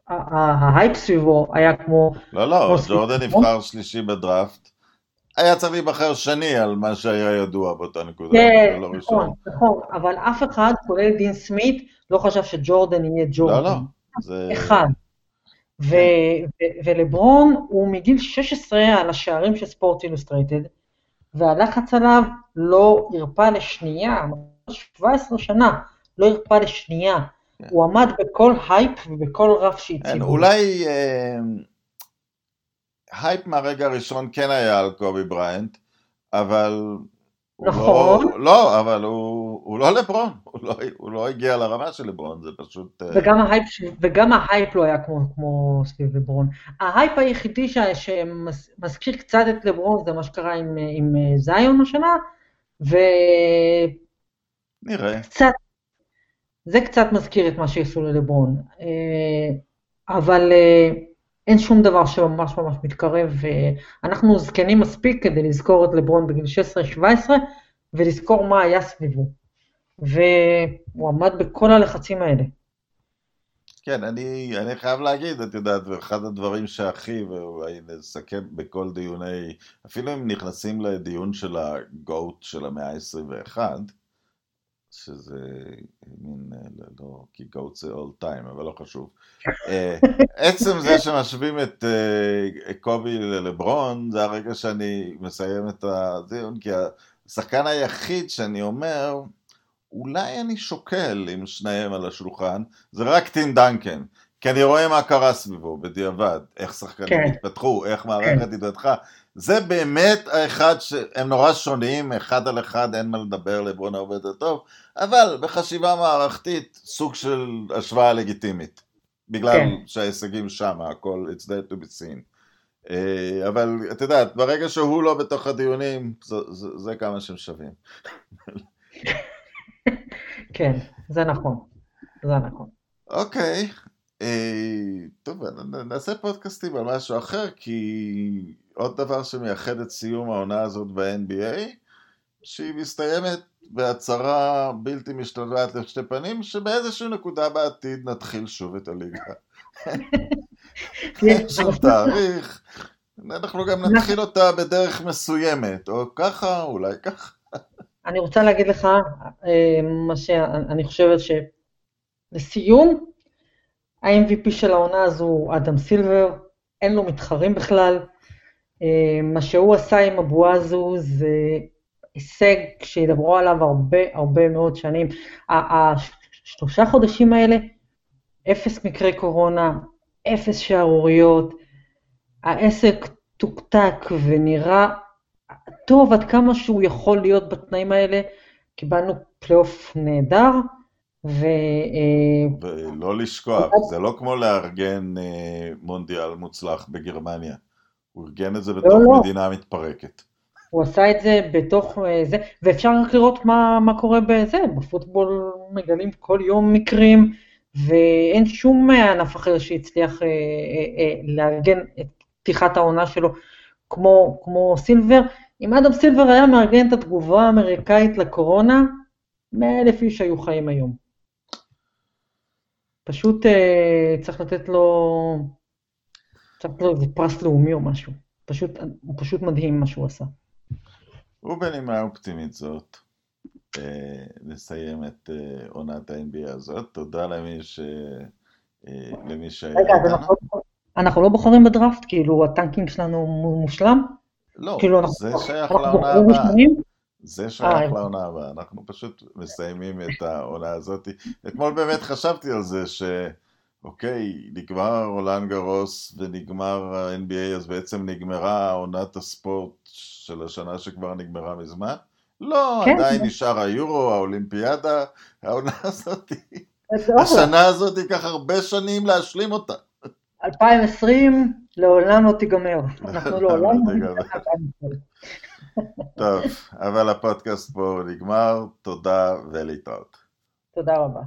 שההייפ סביבו היה כמו... לא, לא, ג'ורדן נבחר שלישי בדראפט, היה צריך להיבחר שני על מה שהיה ידוע באותה נקודה. כן, לא נכון, נכון, אבל אף אחד, כולל דין סמית, לא חשב שג'ורדן יהיה ג'ורדן. לא, לא. זה... אחד. ו- ולברון הוא מגיל 16 על השערים של ספורט אילוסטרייטד, והלחץ עליו לא הרפה לשנייה, 17 שנה, לא הרפה לשנייה. כן. הוא עמד בכל הייפ ובכל רף שהציבו. כן, אולי... אה... הייפ מהרגע הראשון כן היה על קובי בריינט, אבל... נכון. לא, לא, אבל הוא, הוא לא לברון, הוא לא, הוא לא הגיע לרמה של לברון, זה פשוט... אה, וגם ההייפ, וגם ההייפ לא היה כמו, כמו סביב לברון. ההייפ היחידי ש, שמזכיר קצת את לברון זה מה שקרה עם, עם אה, זיון השנה, ו... נראה. קצת, זה קצת מזכיר את מה שעשו ללברון. אה, אבל... אין שום דבר שממש ממש מתקרב, ואנחנו זקנים מספיק כדי לזכור את לברון בגיל 16-17, ולזכור מה היה סביבו. והוא עמד בכל הלחצים האלה. כן, אני, אני חייב להגיד, את יודעת, ואחד הדברים שהכי, ואולי נסכם בכל דיוני, אפילו אם נכנסים לדיון של הגוט של המאה ה-21, שזה מין, אה, לא, כי גאוט זה אול טיים, אבל לא חשוב. אה, [LAUGHS] עצם זה שמשווים את אה, קובי ללברון, זה הרגע שאני מסיים את הדיון, כי השחקן היחיד שאני אומר, אולי אני שוקל עם שניהם על השולחן, זה רק טים דנקן. כי אני רואה מה קרה סביבו בדיעבד, איך שחקנים כן. התפתחו, איך מערכת כן. התפתחה. זה באמת האחד שהם נורא שונים, אחד על אחד אין מה לדבר, לברון הרבה יותר טוב, אבל בחשיבה מערכתית סוג של השוואה לגיטימית. בגלל כן. שההישגים שם, הכל it's there to be seen. אה, אבל את יודעת, ברגע שהוא לא בתוך הדיונים, זה, זה, זה כמה שהם שווים. כן, זה נכון. זה נכון. אוקיי, אה, טוב, נעשה פודקאסטים על משהו אחר, כי עוד דבר שמייחד את סיום העונה הזאת ב-NBA, שהיא מסתיימת בהצהרה בלתי משתלבת לשתי פנים, שבאיזושהי נקודה בעתיד נתחיל שוב את הליגה. אין שום תאריך, אנחנו גם נתחיל אותה בדרך מסוימת, או ככה, אולי ככה. אני רוצה להגיד לך, אה, מה שאני חושבת שלסיום, ה-MVP של העונה הזו הוא אדם סילבר, אין לו מתחרים בכלל. מה שהוא עשה עם אבואזו זה הישג שידברו עליו הרבה הרבה מאוד שנים. השלושה חודשים האלה, אפס מקרי קורונה, אפס שערוריות, העסק תוקתק ונראה טוב עד כמה שהוא יכול להיות בתנאים האלה. קיבלנו פלייאוף נהדר, ו... אה, ולא לשכוח, זה לא כמו לארגן אה, מונדיאל מוצלח בגרמניה. הוא ארגן את זה לא, בתוך לא, מדינה לא. מתפרקת. הוא עשה את זה בתוך אה, זה, ואפשר רק לראות מה, מה קורה בזה, בפוטבול מגלים כל יום מקרים, ואין שום ענף אחר שהצליח אה, אה, אה, לארגן את פתיחת העונה שלו כמו, כמו סילבר. אם אדם סילבר היה מארגן את התגובה האמריקאית לקורונה, 100 אלף איש היו חיים היום. פשוט אה, צריך לתת לו, צריך לתת לו איזה פרס לאומי או משהו. פשוט, הוא פשוט מדהים מה שהוא עשה. ובנימה אופטימית זאת, אה, נסיים את אה, עונת ה-NBA הזאת. תודה למי ש... אה, למי שהיה רגע, לא אנחנו לא בוחרים בדראפט? כאילו, ה tanking שלנו מושלם? לא, כאילו, זה אנחנו, שייך לעונה הבאה. זה שייך לעונה הבאה, אנחנו פשוט מסיימים את העונה הזאת. אתמול באמת חשבתי על זה ש... אוקיי, נגמר רולאן גארוס ונגמר ה-NBA, אז בעצם נגמרה עונת הספורט של השנה שכבר נגמרה מזמן? לא, כן. עדיין נשאר היורו, האולימפיאדה, העונה הזאת, השנה הזאת ייקח הרבה שנים להשלים אותה. 2020 לעולם לא תיגמר. אנחנו [LAUGHS] לעולם לא תיגמר. טוב, אבל הפודקאסט פה נגמר, תודה ולהתראות. תודה רבה.